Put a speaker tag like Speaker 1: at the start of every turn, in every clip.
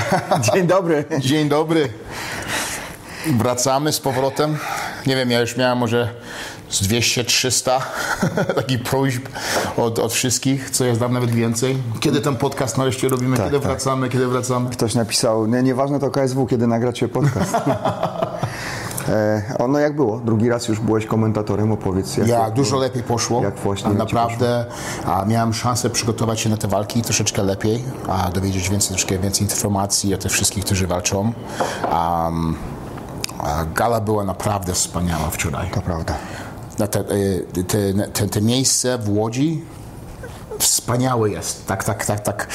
Speaker 1: Dzień dobry.
Speaker 2: Dzień dobry. Wracamy z powrotem. Nie wiem, ja już miałem może z 200-300 takich próśb od, od wszystkich, co jest tam nawet więcej. Kiedy ten podcast nareszcie robimy,
Speaker 1: Tak,
Speaker 2: kiedy
Speaker 1: tak.
Speaker 2: wracamy, kiedy wracamy.
Speaker 1: Ktoś napisał, nie, nieważne to KSW, kiedy nagracie podcast. e, no jak było? Drugi raz już byłeś komentatorem, opowiedz. Jak
Speaker 2: Ja,
Speaker 1: jak
Speaker 2: dużo lepiej poszło.
Speaker 1: Jak właśnie,
Speaker 2: A naprawdę a miałem szansę przygotować się na te walki troszeczkę lepiej, a dowiedzieć więcej, troszkę więcej informacji o tych wszystkich, którzy walczą. Um, gala była naprawdę wspaniała wczoraj.
Speaker 1: To prawda.
Speaker 2: te, y, te, te, te miejsce w Łodzi wspaniałe jest. Tak, tak, tak, tak,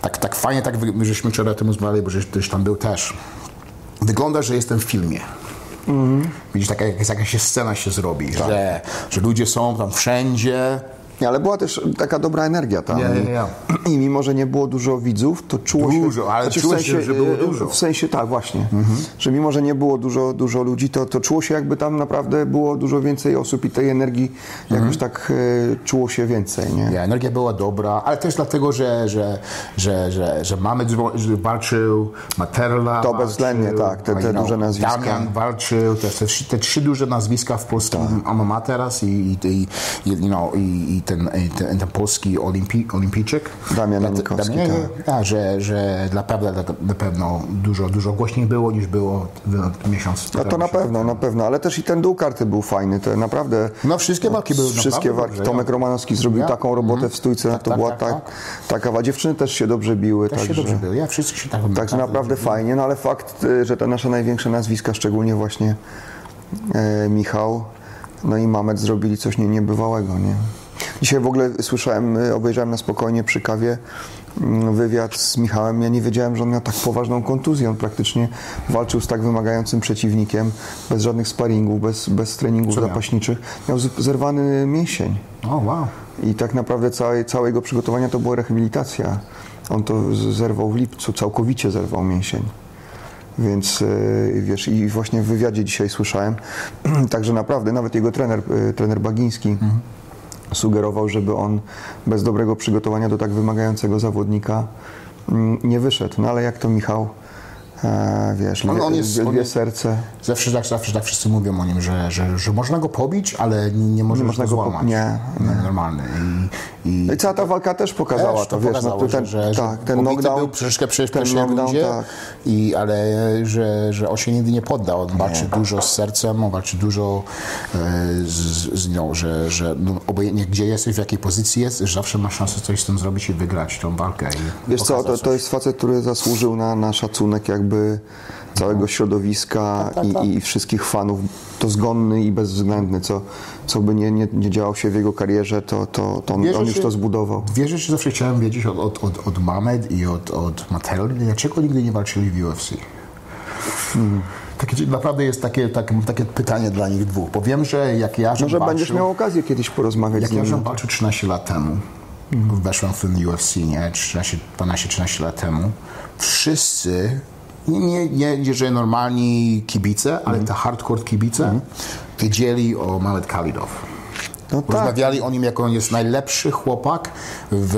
Speaker 2: tak, tak fajnie, tak żeśmy wczoraj o tym rozmawiali, bo żeś tam był też. Wygląda, że jestem w filmie. Widzisz, taka jakaś, jakaś się scena się zrobi, że, że ludzie są tam wszędzie.
Speaker 1: Nie, ale była też taka dobra energia tam.
Speaker 2: Ja, ja, ja.
Speaker 1: I mimo, że nie było dużo widzów, to czuło się...
Speaker 2: Dużo, ale
Speaker 1: znaczy w
Speaker 2: czułeś,
Speaker 1: sensie,
Speaker 2: że było
Speaker 1: e,
Speaker 2: dużo.
Speaker 1: W sensie, tak, właśnie. Że mimo, że nie było dużo, dużo ludzi, to, to czuło się jakby tam naprawdę było dużo więcej osób i tej energii jakoś tak e, czuło się więcej, nie?
Speaker 2: Ja, energia była dobra, ale też dlatego, że, że, że, że, że mamy walczył, Materla
Speaker 1: To
Speaker 2: walczył,
Speaker 1: bezwzględnie, tak, te- te
Speaker 2: you
Speaker 1: duże nazwiska.
Speaker 2: Damian walczył, te, te, trzy- te trzy duże nazwiska w polskim
Speaker 1: Tak.
Speaker 2: alma materas i, i, i, i, you know, i, i ten, i ten, ten polski olimpi, olimpijczyk.
Speaker 1: Damian
Speaker 2: Dla-
Speaker 1: Janikowski,
Speaker 2: Damian-
Speaker 1: tak.
Speaker 2: tak, że, że naprawdę na, na pewno dużo, dużo głośniej było niż było miesiąc
Speaker 1: No to na pewno, na pewno, ale też i ten dół karty był fajny, to naprawdę...
Speaker 2: No, wszystkie walki były
Speaker 1: Wszystkie walki. Tomek. Romanowski zrobił
Speaker 2: Ja.
Speaker 1: taką robotę w stójce,
Speaker 2: Tak,
Speaker 1: to
Speaker 2: tak,
Speaker 1: była
Speaker 2: tak,
Speaker 1: tak,
Speaker 2: tak.
Speaker 1: taka, a dziewczyny też się dobrze biły,
Speaker 2: Też się
Speaker 1: także,
Speaker 2: dobrze było. Ja wszyscy się tak
Speaker 1: także naprawdę fajnie, no ale fakt, y, że te nasze największe nazwiska, szczególnie właśnie e, Michał, no i Mamet zrobili coś nie, niebywałego, nie? Dzisiaj w ogóle słyszałem, y, obejrzałem na spokojnie przy kawie mm, wywiad z Michałem. Ja nie wiedziałem, że on miał tak poważną kontuzję. On praktycznie walczył z tak wymagającym przeciwnikiem, bez żadnych sparingów, bez, bez treningów zapaśniczych. Miał zerwany mięsień.
Speaker 2: O, wow.
Speaker 1: I tak naprawdę całe, całe jego przygotowania to była rehabilitacja. On to zerwał w lipcu, całkowicie zerwał mięsień. Więc yy, wiesz, i właśnie w wywiadzie dzisiaj słyszałem, także naprawdę nawet jego trener, yy, trener Bagiński sugerował, żeby on bez dobrego przygotowania do tak wymagającego zawodnika mm, nie wyszedł. No ale jak to Michał, e, wiesz,
Speaker 2: On- on jest- jest-
Speaker 1: serce.
Speaker 2: Zawsze, zawsze, zawsze tak wszyscy mówią o nim, że, że, że można go pobić, ale nie, nie możesz
Speaker 1: można
Speaker 2: go
Speaker 1: po-
Speaker 2: złamać.
Speaker 1: nie,
Speaker 2: No, Normalny. I, i
Speaker 1: No i cała ta walka też pokazała
Speaker 2: też
Speaker 1: to, wiesz,
Speaker 2: pokazało,
Speaker 1: no, ten,
Speaker 2: że, że, że
Speaker 1: tak, ten knockdown,
Speaker 2: był troszeczkę przecież
Speaker 1: ten
Speaker 2: pierwszej
Speaker 1: knockdown,
Speaker 2: rundzie,
Speaker 1: tak.
Speaker 2: i, ale że, że on się nigdy nie poddał. On walczy dużo z sercem, on walczy dużo e, z, z nią, że, że no, obojętnie gdzie jesteś, w jakiej pozycji jesteś, zawsze masz szansę coś z tym zrobić i wygrać tą walkę.
Speaker 1: Wiesz co, to,
Speaker 2: coś.
Speaker 1: to jest facet, który zasłużył na, na szacunek jakby całego środowiska
Speaker 2: tak, tak.
Speaker 1: I, i wszystkich fanów. To zgonny i bezwzględny, co, co by nie, nie, nie działo się w jego karierze, to, to, to on, on już to zbudował.
Speaker 2: Dwie rzeczy zawsze chciałem wiedzieć od, od, od, od Mamed i od, od Mattel. Dlaczego nigdy nie walczyli w UFC? Takie, naprawdę jest takie, tak, takie pytanie dla nich dwóch. Bo wiem, że jak ja
Speaker 1: Może
Speaker 2: walczył,
Speaker 1: będziesz miał okazję kiedyś porozmawiać
Speaker 2: Jak
Speaker 1: z
Speaker 2: ja
Speaker 1: nim.
Speaker 2: żem walczył 13 lat temu, weszłem w ten UFC, nie? 13, 12-13 lat temu, wszyscy, nie, nie, nie że normalni kibice, ale te hardcore kibice, wiedzieli o Mamet Kalidow.
Speaker 1: No tak,
Speaker 2: Rozmawiali o nim jako on jest najlepszy chłopak w,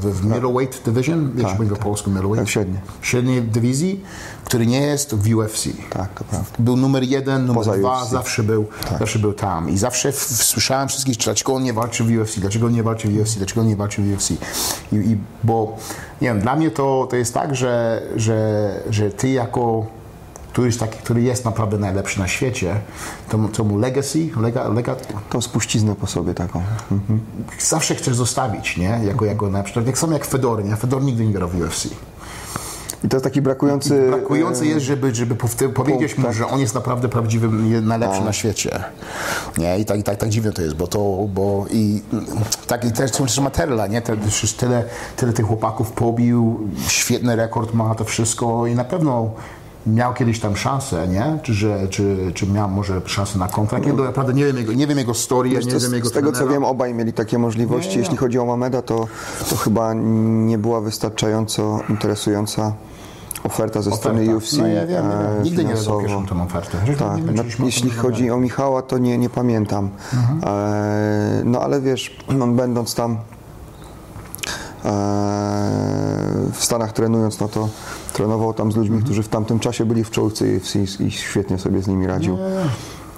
Speaker 2: w, w middleweight division, wiesz, tak, po polsku middleweight?
Speaker 1: Tak, średnie.
Speaker 2: Średniej dywizji, który nie jest w UFC.
Speaker 1: tak, to prawda.
Speaker 2: Był numer jeden, numer
Speaker 1: Poza
Speaker 2: dwa,
Speaker 1: UFC.
Speaker 2: zawsze był, zawsze był tam. I zawsze w, w, słyszałem wszystkich, dlaczego on nie walczy w UFC, dlaczego on nie walczy w UFC, dlaczego on nie walczy w UFC. I, i, bo, nie wiem, dla mnie to, to jest tak, że, że, że ty jako któryś taki, który jest naprawdę najlepszy na świecie, to, to mu legacy, lega, lega,
Speaker 1: Tą spuściznę po sobie taką. Mhm.
Speaker 2: zawsze chcesz zostawić, nie? Jako, jako na przykład, tak samo jak Fedor, nie? Fedor nigdy nie grał w UFC.
Speaker 1: I to jest taki brakujący...
Speaker 2: Brakujący jest, żeby, żeby powiedzieć mu,
Speaker 1: tak.
Speaker 2: że on jest naprawdę prawdziwym, nie- najlepszy na świecie. Nie? I tak, i tak, tak dziwne to jest, bo to, bo i tak, i też, też Materla, nie? Te, tyle, tyle tych chłopaków pobił, świetny rekord ma to wszystko i na pewno miał kiedyś tam szansę, nie? Czy, że, czy, czy miał może szansę na kontrakt? Ja naprawdę nie wiem jego, nie wiem jego story,
Speaker 1: Wiesz,
Speaker 2: nie wiem
Speaker 1: z,
Speaker 2: jego
Speaker 1: z tego co
Speaker 2: trenera.
Speaker 1: wiem, obaj mieli takie możliwości.
Speaker 2: Nie, nie.
Speaker 1: Jeśli chodzi o Mameda, to, to chyba nie była wystarczająco interesująca oferta ze strony
Speaker 2: Oferta.
Speaker 1: UFC.
Speaker 2: No ja wiem,
Speaker 1: e,
Speaker 2: ja wiem. Nigdy nie rozpopieszą tą ofertę.
Speaker 1: Tak, no,
Speaker 2: o
Speaker 1: jeśli chodzi o Michała, to nie, nie pamiętam.
Speaker 2: Mhm.
Speaker 1: E, no ale wiesz, on będąc tam w Stanach trenując, no to trenował tam z ludźmi,
Speaker 2: Mhm.
Speaker 1: którzy w tamtym czasie byli w czołówce UFC i świetnie sobie z nimi radził.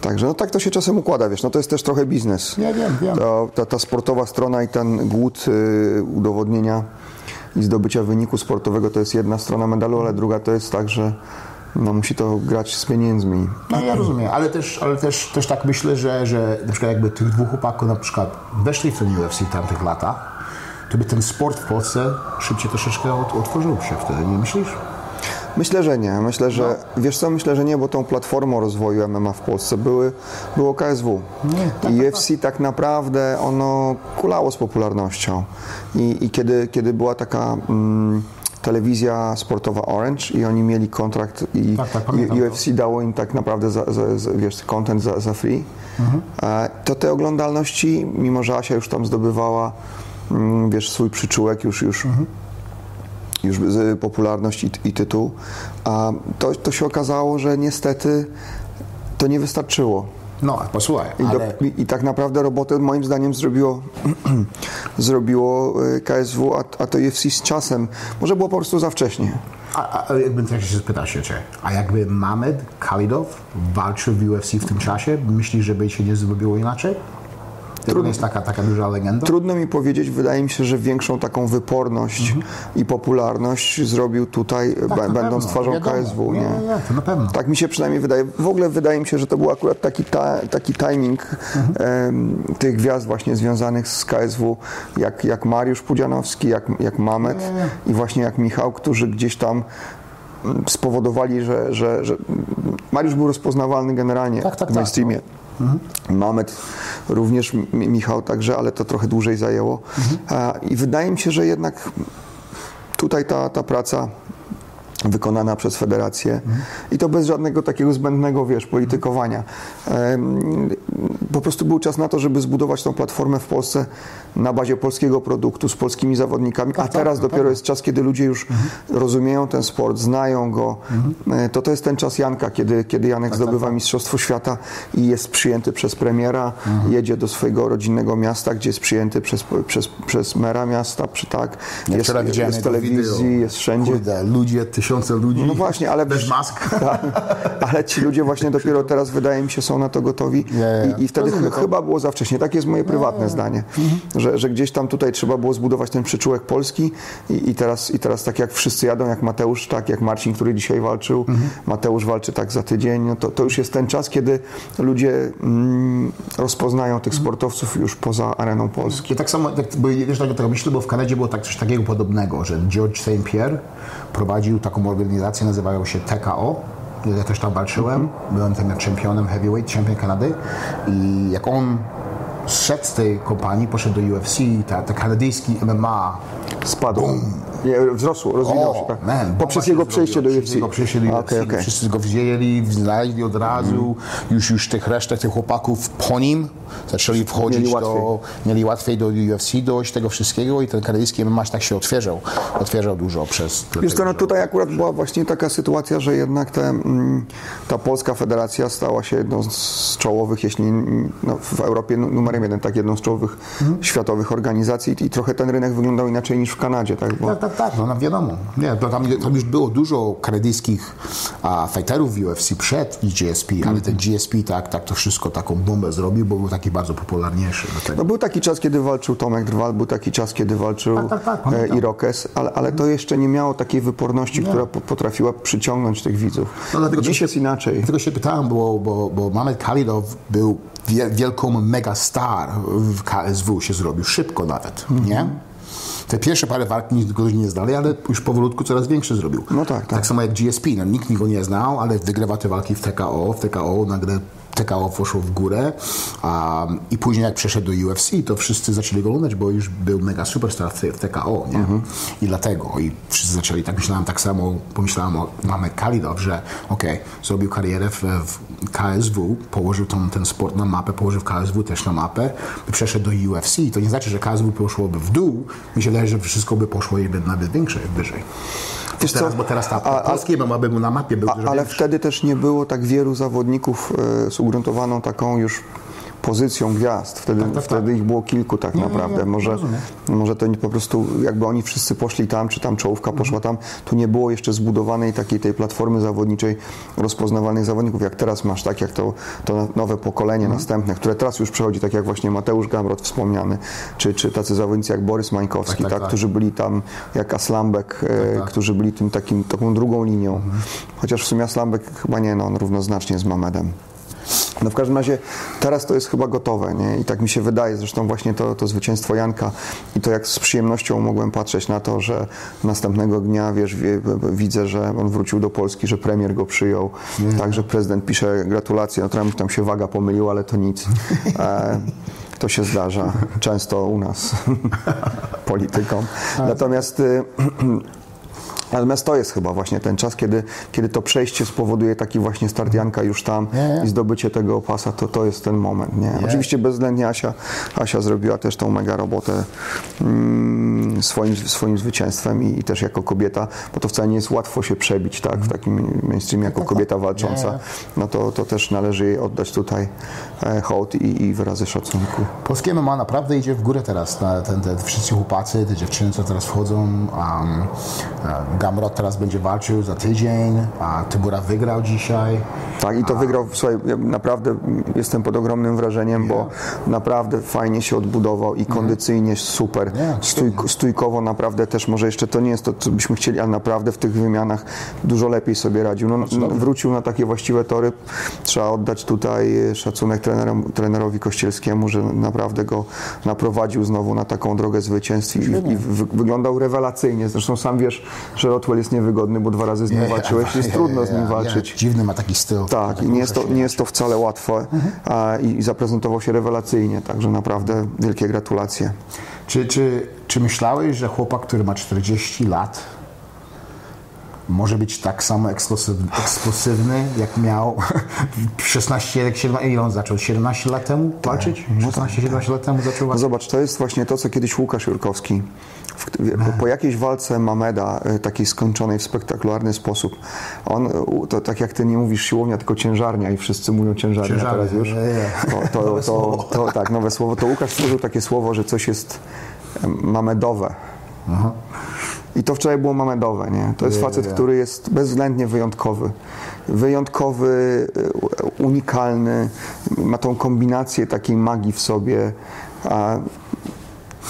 Speaker 1: Także no tak to się czasem układa, wiesz, no to jest też trochę biznes.
Speaker 2: Ja wiem, wiem.
Speaker 1: To, ta, ta sportowa strona i ten głód y, udowodnienia i zdobycia wyniku sportowego to jest jedna strona medalu, ale druga to jest tak, że no, musi to grać z pieniędzmi.
Speaker 2: No ja rozumiem, ale też, ale też, też tak myślę, że, że na przykład jakby tych dwóch chłopaków na przykład weszli w ten UFC w tamtych latach, to by ten sport w Polsce szybciej troszeczkę ot- otworzył się wtedy, nie myślisz?
Speaker 1: Myślę, że nie. Myślę, że
Speaker 2: No.
Speaker 1: wiesz co, myślę, że nie, bo tą platformą rozwoju MMA w Polsce były, było KSW.
Speaker 2: Nie, tak,
Speaker 1: I
Speaker 2: tak,
Speaker 1: UFC tak naprawdę ono kulało z popularnością. I, i kiedy, kiedy była taka mm, telewizja sportowa Orange i oni mieli kontrakt i,
Speaker 2: Tak, tak,
Speaker 1: i. UFC dało im tak naprawdę za, za, za, wiesz, content za, za free,
Speaker 2: Mhm.
Speaker 1: e, to te oglądalności, mimo że Asia już tam zdobywała wiesz, swój przyczółek już, już
Speaker 2: Mhm.
Speaker 1: już popularność i, i tytuł, a to, to się okazało, że niestety to nie wystarczyło.
Speaker 2: No, posłuchaj,
Speaker 1: I,
Speaker 2: ale...
Speaker 1: do, i, i tak naprawdę robotę moim zdaniem zrobiło, zrobiło y, KSW, a, a to UFC z czasem. Może było po prostu za wcześnie.
Speaker 2: A, a jakbym tak się spytał się cię, a jakby Mamed Khalidow walczył w UFC w tym czasie, myślisz, że by się nie zrobiło inaczej? To jest taka, taka duża legenda?
Speaker 1: Trudno mi powiedzieć, wydaje mi się, że większą taką wyporność i popularność zrobił tutaj, b-
Speaker 2: Mhm. na
Speaker 1: będąc twarzą
Speaker 2: wiadomo.
Speaker 1: KSW.
Speaker 2: Nie,
Speaker 1: Nie?
Speaker 2: nie, nie, to na pewno.
Speaker 1: Tak mi się przynajmniej wydaje. W ogóle wydaje mi się, że to był akurat taki, ta, taki timing em, tych gwiazd właśnie związanych z KSW, jak, jak Mariusz Pudzianowski, jak, jak Mamet i właśnie jak Michał, którzy gdzieś tam mm, spowodowali, że, że, że Mariusz był rozpoznawalny generalnie
Speaker 2: Tak, tak,
Speaker 1: w mainstreamie.
Speaker 2: tak,
Speaker 1: Mamet również, Mi- Michał także, ale to trochę dłużej zajęło. A, I wydaje mi się, że jednak tutaj ta, ta praca wykonana przez federację. I to bez żadnego takiego zbędnego, wiesz, politykowania. Po prostu był czas na to, żeby zbudować tą platformę w Polsce na bazie polskiego produktu, z polskimi zawodnikami, a teraz dopiero jest czas, kiedy ludzie już rozumieją ten sport, znają go. E, To to jest ten czas Janka, kiedy, kiedy Janek zdobywa Mistrzostwo Świata i jest przyjęty przez premiera, jedzie do swojego rodzinnego miasta, gdzie jest przyjęty przez, przez, przez mera miasta, przy, tak, jest, jest w telewizji, jest wszędzie.
Speaker 2: Kurde, ludzie, tysiące ludzi.
Speaker 1: No właśnie, ale
Speaker 2: Bez mask.
Speaker 1: Tak, ale ci ludzie właśnie dopiero teraz, wydaje mi się, są na to gotowi
Speaker 2: ja, ja.
Speaker 1: I, i wtedy
Speaker 2: Rozumiem
Speaker 1: chyba było za wcześnie. Tak jest moje prywatne zdanie, że, że gdzieś tam tutaj trzeba było zbudować ten przyczółek Polski i, i, teraz, i teraz tak jak wszyscy jadą, jak Mateusz, tak jak Marcin, który dzisiaj walczył, Mateusz walczy tak za tydzień, no to, to już jest ten czas, kiedy ludzie mm, rozpoznają tych sportowców już poza areną Polski.
Speaker 2: Ja tak samo, tak, bo wiesz, dlaczego tego myślę, bo w Kanadzie było tak, coś takiego podobnego, że George St. Pierre prowadził taką organizację, nazywają się TKO. Ja też tam walczyłem, byłem tam jak czempionem heavyweight, champion Kanady i jak on zszedł z tej kompanii, poszedł do UFC, ta, ta kanadyjski MMA
Speaker 1: Spadł. Nie, wzrosł, rozwinął się. Tak.
Speaker 2: man,
Speaker 1: Poprzez jego przejście do. UFC.
Speaker 2: Jego przejście do UFC.
Speaker 1: okej, okej.
Speaker 2: Wszyscy go wzięli, znaleźli od razu. Już, już tych resztę tych chłopaków po nim zaczęli wchodzić
Speaker 1: Mieli
Speaker 2: do...
Speaker 1: łatwiej.
Speaker 2: Mieli łatwiej do UFC dojść, tego wszystkiego i ten kanadyjski MMA tak się otwierzał. Otwierzał dużo przez...
Speaker 1: Wiesz co, no tutaj akurat była właśnie taka sytuacja, że jednak te, mm, ta polska federacja stała się jedną z czołowych, jeśli no, w Europie nu- numerem jeden, tak, jedną z czołowych światowych organizacji i trochę ten rynek wyglądał inaczej niż w Kanadzie, tak, bo
Speaker 2: Tak, tak, tak, no, no wiadomo. Nie, to tam, tam już było dużo kanadyjskich a, fighterów w UFC przed GSP, ale ten GSP tak, tak to wszystko taką bombę zrobił, bo był taki bardzo popularniejszy.
Speaker 1: No, był taki czas, kiedy walczył Tomek Drwal, był taki czas, kiedy walczył
Speaker 2: Tak, tak, tak,
Speaker 1: e. Irokes, ale, ale to jeszcze nie miało takiej wyporności, która po, potrafiła przyciągnąć tych widzów.
Speaker 2: No, dlatego
Speaker 1: Dziś
Speaker 2: to-
Speaker 1: jest inaczej.
Speaker 2: Dlatego się pytałem, bo, bo, bo Mamet Khalidow był wiel, wielką megastar w KSW, się zrobił szybko nawet, nie? te pierwsze parę walk nikt go nie znali, ale już powolutku coraz większy zrobił.
Speaker 1: No tak, tak.
Speaker 2: Tak samo jak GSP, no, nikt go nie znał, ale wygrywa te walki w TKO, w TKO nagle TKO poszło w górę um, i później jak przeszedł do UFC, to wszyscy zaczęli go oglądać, bo już był mega superstar w, TKO, nie? I dlatego. I wszyscy zaczęli, tak myślałem tak samo, pomyślałem o mamy Kalidow, że okej, zrobił karierę w, w KSW, położył tą, ten sport na mapę, położył KSW też na mapę, by przeszedł do UFC. To nie znaczy, że KSW poszłoby w dół, mi się wydaje, że wszystko by poszło nawet, nawet większe, wyżej.
Speaker 1: Wiesz
Speaker 2: teraz,
Speaker 1: co,
Speaker 2: bo teraz ta
Speaker 1: a- a-
Speaker 2: polskie mapy był na mapie był
Speaker 1: A, ale
Speaker 2: większy.
Speaker 1: wtedy też nie było tak wielu zawodników e, z ugruntowaną taką już pozycją gwiazd. Wtedy,
Speaker 2: tak,
Speaker 1: wtedy ich było kilku tak naprawdę.
Speaker 2: nie,
Speaker 1: może,
Speaker 2: rozumiem.
Speaker 1: może to nie po prostu, jakby oni wszyscy poszli tam, czy tam czołówka
Speaker 2: Mhm.
Speaker 1: poszła tam, tu nie było jeszcze zbudowanej takiej tej platformy zawodniczej rozpoznawalnych zawodników, jak teraz masz, tak jak to, to nowe pokolenie
Speaker 2: Mhm.
Speaker 1: następne, które teraz już przechodzi, tak jak właśnie Mateusz Gamrot wspomniany, czy, czy tacy zawodnicy jak Borys Mańkowski,
Speaker 2: Tak,
Speaker 1: tak,
Speaker 2: tak, tak.
Speaker 1: którzy byli tam, jak Aslambek, e,
Speaker 2: tak.
Speaker 1: którzy byli tym takim, taką drugą linią.
Speaker 2: Mhm.
Speaker 1: Chociaż w sumie Aslambek chyba nie, no on równoznacznie z Mamedem. No w każdym razie teraz to jest chyba gotowe, nie? I tak mi się wydaje, zresztą właśnie to, to zwycięstwo Janka i to jak z przyjemnością mogłem patrzeć na to, że następnego dnia, wiesz, wie, widzę, że on wrócił do Polski, że premier go przyjął, tak, że prezydent pisze gratulacje, no mu tam się waga pomyliła, ale to nic. E, to się zdarza często u nas, politykom. Natomiast y, Natomiast to jest chyba właśnie ten czas, kiedy, kiedy to przejście spowoduje taki właśnie start Janka już tam
Speaker 2: nie.
Speaker 1: i zdobycie tego pasa, to to jest ten moment. Nie? Oczywiście bezwzględnie Asia, Asia zrobiła też tą mega robotę mm, swoim, swoim zwycięstwem i, i też jako kobieta, bo to wcale nie jest łatwo się przebić tak, w takim mainstreamie jako kobieta walcząca. No to, to też należy jej oddać tutaj e, hołd i, i wyrazy szacunku.
Speaker 2: Polskie MMA naprawdę idzie w górę teraz. Na ten, te wszyscy chłopacy, te dziewczyny, co teraz wchodzą. Um, um, Gamrot teraz będzie walczył za tydzień, a Tybura wygrał dzisiaj.
Speaker 1: Tak, i to wygrał, słuchaj, ja naprawdę jestem pod ogromnym wrażeniem, bo naprawdę fajnie się odbudował i kondycyjnie super. Stój, stójkowo naprawdę też, może jeszcze to nie jest to, co byśmy chcieli, ale naprawdę w tych wymianach dużo lepiej sobie radził. No, n- wrócił na takie właściwe tory. Trzeba oddać tutaj szacunek trenerom, trenerowi Kościelskiemu, że naprawdę go naprowadził znowu na taką drogę zwycięstw i, i wy, wyglądał rewelacyjnie. Zresztą sam wiesz, że Rotwell jest niewygodny, bo dwa razy z nim walczyłeś, jest trudno z nim walczyć.
Speaker 2: Dziwny ma taki styl.
Speaker 1: Tak, i nie jest, to, nie jest to wcale łatwe a, i, i zaprezentował się rewelacyjnie, także naprawdę wielkie gratulacje.
Speaker 2: Czy, czy, czy myślałeś, że chłopak, który ma 40 lat, może być tak samo eksplosywny, eksplosywny jak miał 16, jak 17, ile on zaczął? 17 lat temu walczyć? 16-17 lat temu zaczął
Speaker 1: No
Speaker 2: walczyć?
Speaker 1: zobacz, to jest właśnie to, co kiedyś Łukasz Jurkowski po, po jakiejś walce Mameda, e, takiej skończonej w spektakularny sposób, on, to tak jak ty nie mówisz siłownia, tylko ciężarnia i wszyscy mówią ciężarnia,
Speaker 2: Ciężarnia,
Speaker 1: teraz już, to, to,
Speaker 2: Nowe
Speaker 1: to,
Speaker 2: słowo.
Speaker 1: to, tak, nowe słowo, to Łukasz stworzył takie słowo, że coś jest mamedowe. I to wczoraj było mamedowe, nie? To jest facet, który jest bezwzględnie wyjątkowy. Wyjątkowy, unikalny, ma tą kombinację takiej magii w sobie. A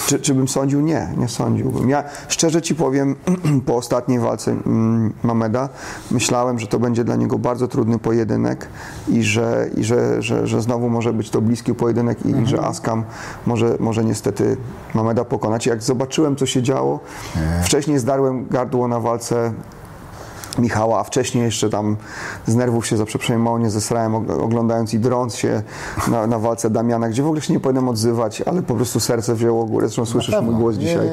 Speaker 1: czy, czy bym sądził? Nie, nie sądziłbym. Ja szczerze ci powiem, po ostatniej walce mm, Mameda myślałem, że to będzie dla niego bardzo trudny pojedynek i że, i że, że, że znowu może być to bliski pojedynek i, i że Askam może, może niestety Mameda pokonać. Jak zobaczyłem, co się działo, wcześniej zdarłem gardło na walce Michała, a wcześniej jeszcze tam z nerwów się za przeproszeniem mało nie zesrałem, og- oglądając i drąc się na, na walce Damiana, gdzie w ogóle się nie powinienem odzywać, ale po prostu serce wzięło górę, zresztą słyszysz mój głos dzisiaj.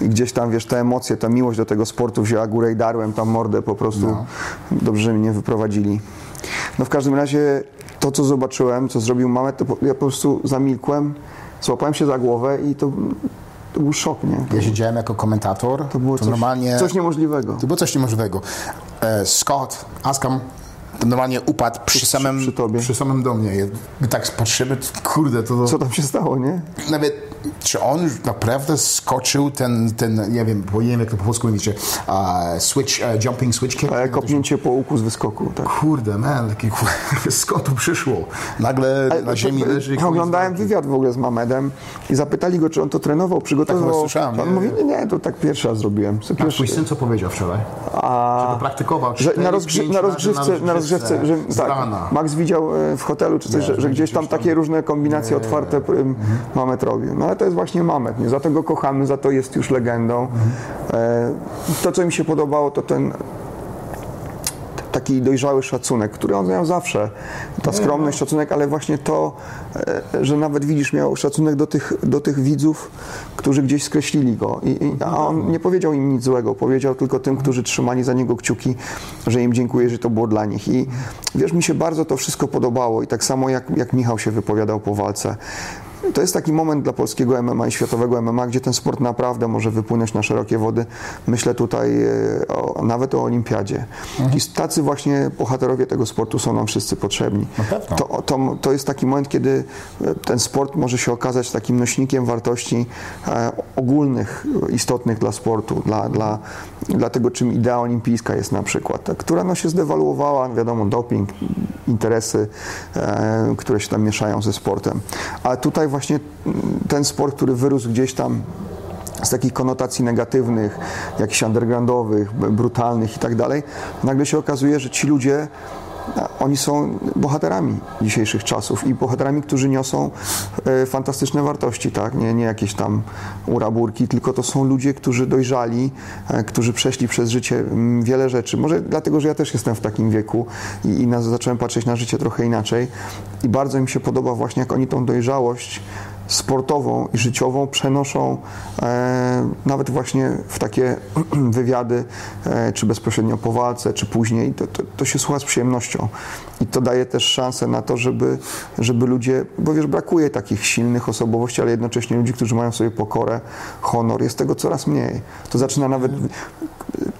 Speaker 1: I gdzieś tam, wiesz, te emocje, ta miłość do tego sportu wzięła górę i darłem tam mordę po prostu.
Speaker 2: No.
Speaker 1: Dobrze, że mnie wyprowadzili. No w każdym razie to, co zobaczyłem, co zrobił Mamet, to ja po prostu zamilkłem, złapałem się za głowę i to, to był szok, nie?
Speaker 2: Ja siedziałem jako komentator,
Speaker 1: To było coś,
Speaker 2: normalnie...
Speaker 1: coś niemożliwego.
Speaker 2: To było coś niemożliwego. E, Scott, Askam normalnie upadł przy samym,
Speaker 1: przy tobie.
Speaker 2: przy samym do mnie. Tak patrzymy, kurde, to...
Speaker 1: Co tam się stało, nie?
Speaker 2: Nawet, czy on naprawdę skoczył ten, ten nie wiem, bo nie wiem jak to po polsku mówicie, uh, switch, uh, jumping switch kick?
Speaker 1: E, Kopnięcie po łuku z wyskoku, tak.
Speaker 2: Kurde, man, takie, skąd to przyszło? Nagle na ziemi leży... i
Speaker 1: Ja oglądałem wywiad w ogóle z Mamedem i zapytali go, czy on to trenował, przygotowywał.
Speaker 2: Tak, słyszałem,
Speaker 1: on
Speaker 2: nie?
Speaker 1: mówi, nie, nie, to tak pierwszy raz zrobiłem. To
Speaker 2: A
Speaker 1: pierwszy,
Speaker 2: twój syn co powiedział wczoraj?
Speaker 1: a,
Speaker 2: Że to praktykował
Speaker 1: że na, na, rozgrzewce, na rozgrzewce, że
Speaker 2: z
Speaker 1: tak,
Speaker 2: rana.
Speaker 1: Max widział e, w hotelu czy coś, że,
Speaker 2: że
Speaker 1: że gdzieś tam takie różne kombinacje otwarte m, Mamet robił. No ale to jest właśnie Mamet, nie? Za to go kochamy, za to jest już legendą. E, to, co mi się podobało, to ten taki dojrzały szacunek, który on miał zawsze. Ta skromność, szacunek, ale właśnie to, e, że nawet widzisz, miał szacunek do tych, do tych widzów, którzy gdzieś skreślili go. I, i, a on nie powiedział im nic złego, powiedział tylko tym, którzy trzymali za niego kciuki, że im dziękuję, że to było dla nich. I wiesz, mi się bardzo to wszystko podobało i tak samo jak, jak Michał się wypowiadał po walce. To jest taki moment dla polskiego MMA i światowego MMA, gdzie ten sport naprawdę może wypłynąć na szerokie wody. Myślę tutaj e, o, nawet o olimpiadzie. I tacy właśnie bohaterowie tego sportu są nam wszyscy potrzebni. To, to, to jest taki moment, kiedy e, ten sport może się okazać takim nośnikiem wartości e, ogólnych, istotnych dla sportu, dla, dla, dla tego, czym idea olimpijska jest na przykład, która no, się zdewaluowała, wiadomo, doping, interesy, e, które się tam mieszają ze sportem. Ale tutaj właśnie ten sport, który wyrósł gdzieś tam z takich konotacji negatywnych, jakichś undergroundowych, brutalnych i tak dalej, nagle się okazuje, że ci ludzie oni są bohaterami dzisiejszych czasów i bohaterami, którzy niosą e, fantastyczne wartości, tak? Nie, nie jakieś tam uraburki, tylko to są ludzie, którzy dojrzali, e, którzy przeszli przez życie wiele rzeczy. Może dlatego, że ja też jestem w takim wieku i, i na, zacząłem patrzeć na życie trochę inaczej i bardzo mi się podoba właśnie, jak oni tą dojrzałość sportową i życiową przenoszą e, nawet właśnie w takie wywiady, e, czy bezpośrednio po walce, czy później. To, to, to się słucha z przyjemnością. I to daje też szansę na to, żeby, żeby ludzie, bo wiesz, brakuje takich silnych osobowości, ale jednocześnie ludzi, którzy mają sobie pokorę, honor. Jest tego coraz mniej. To zaczyna nawet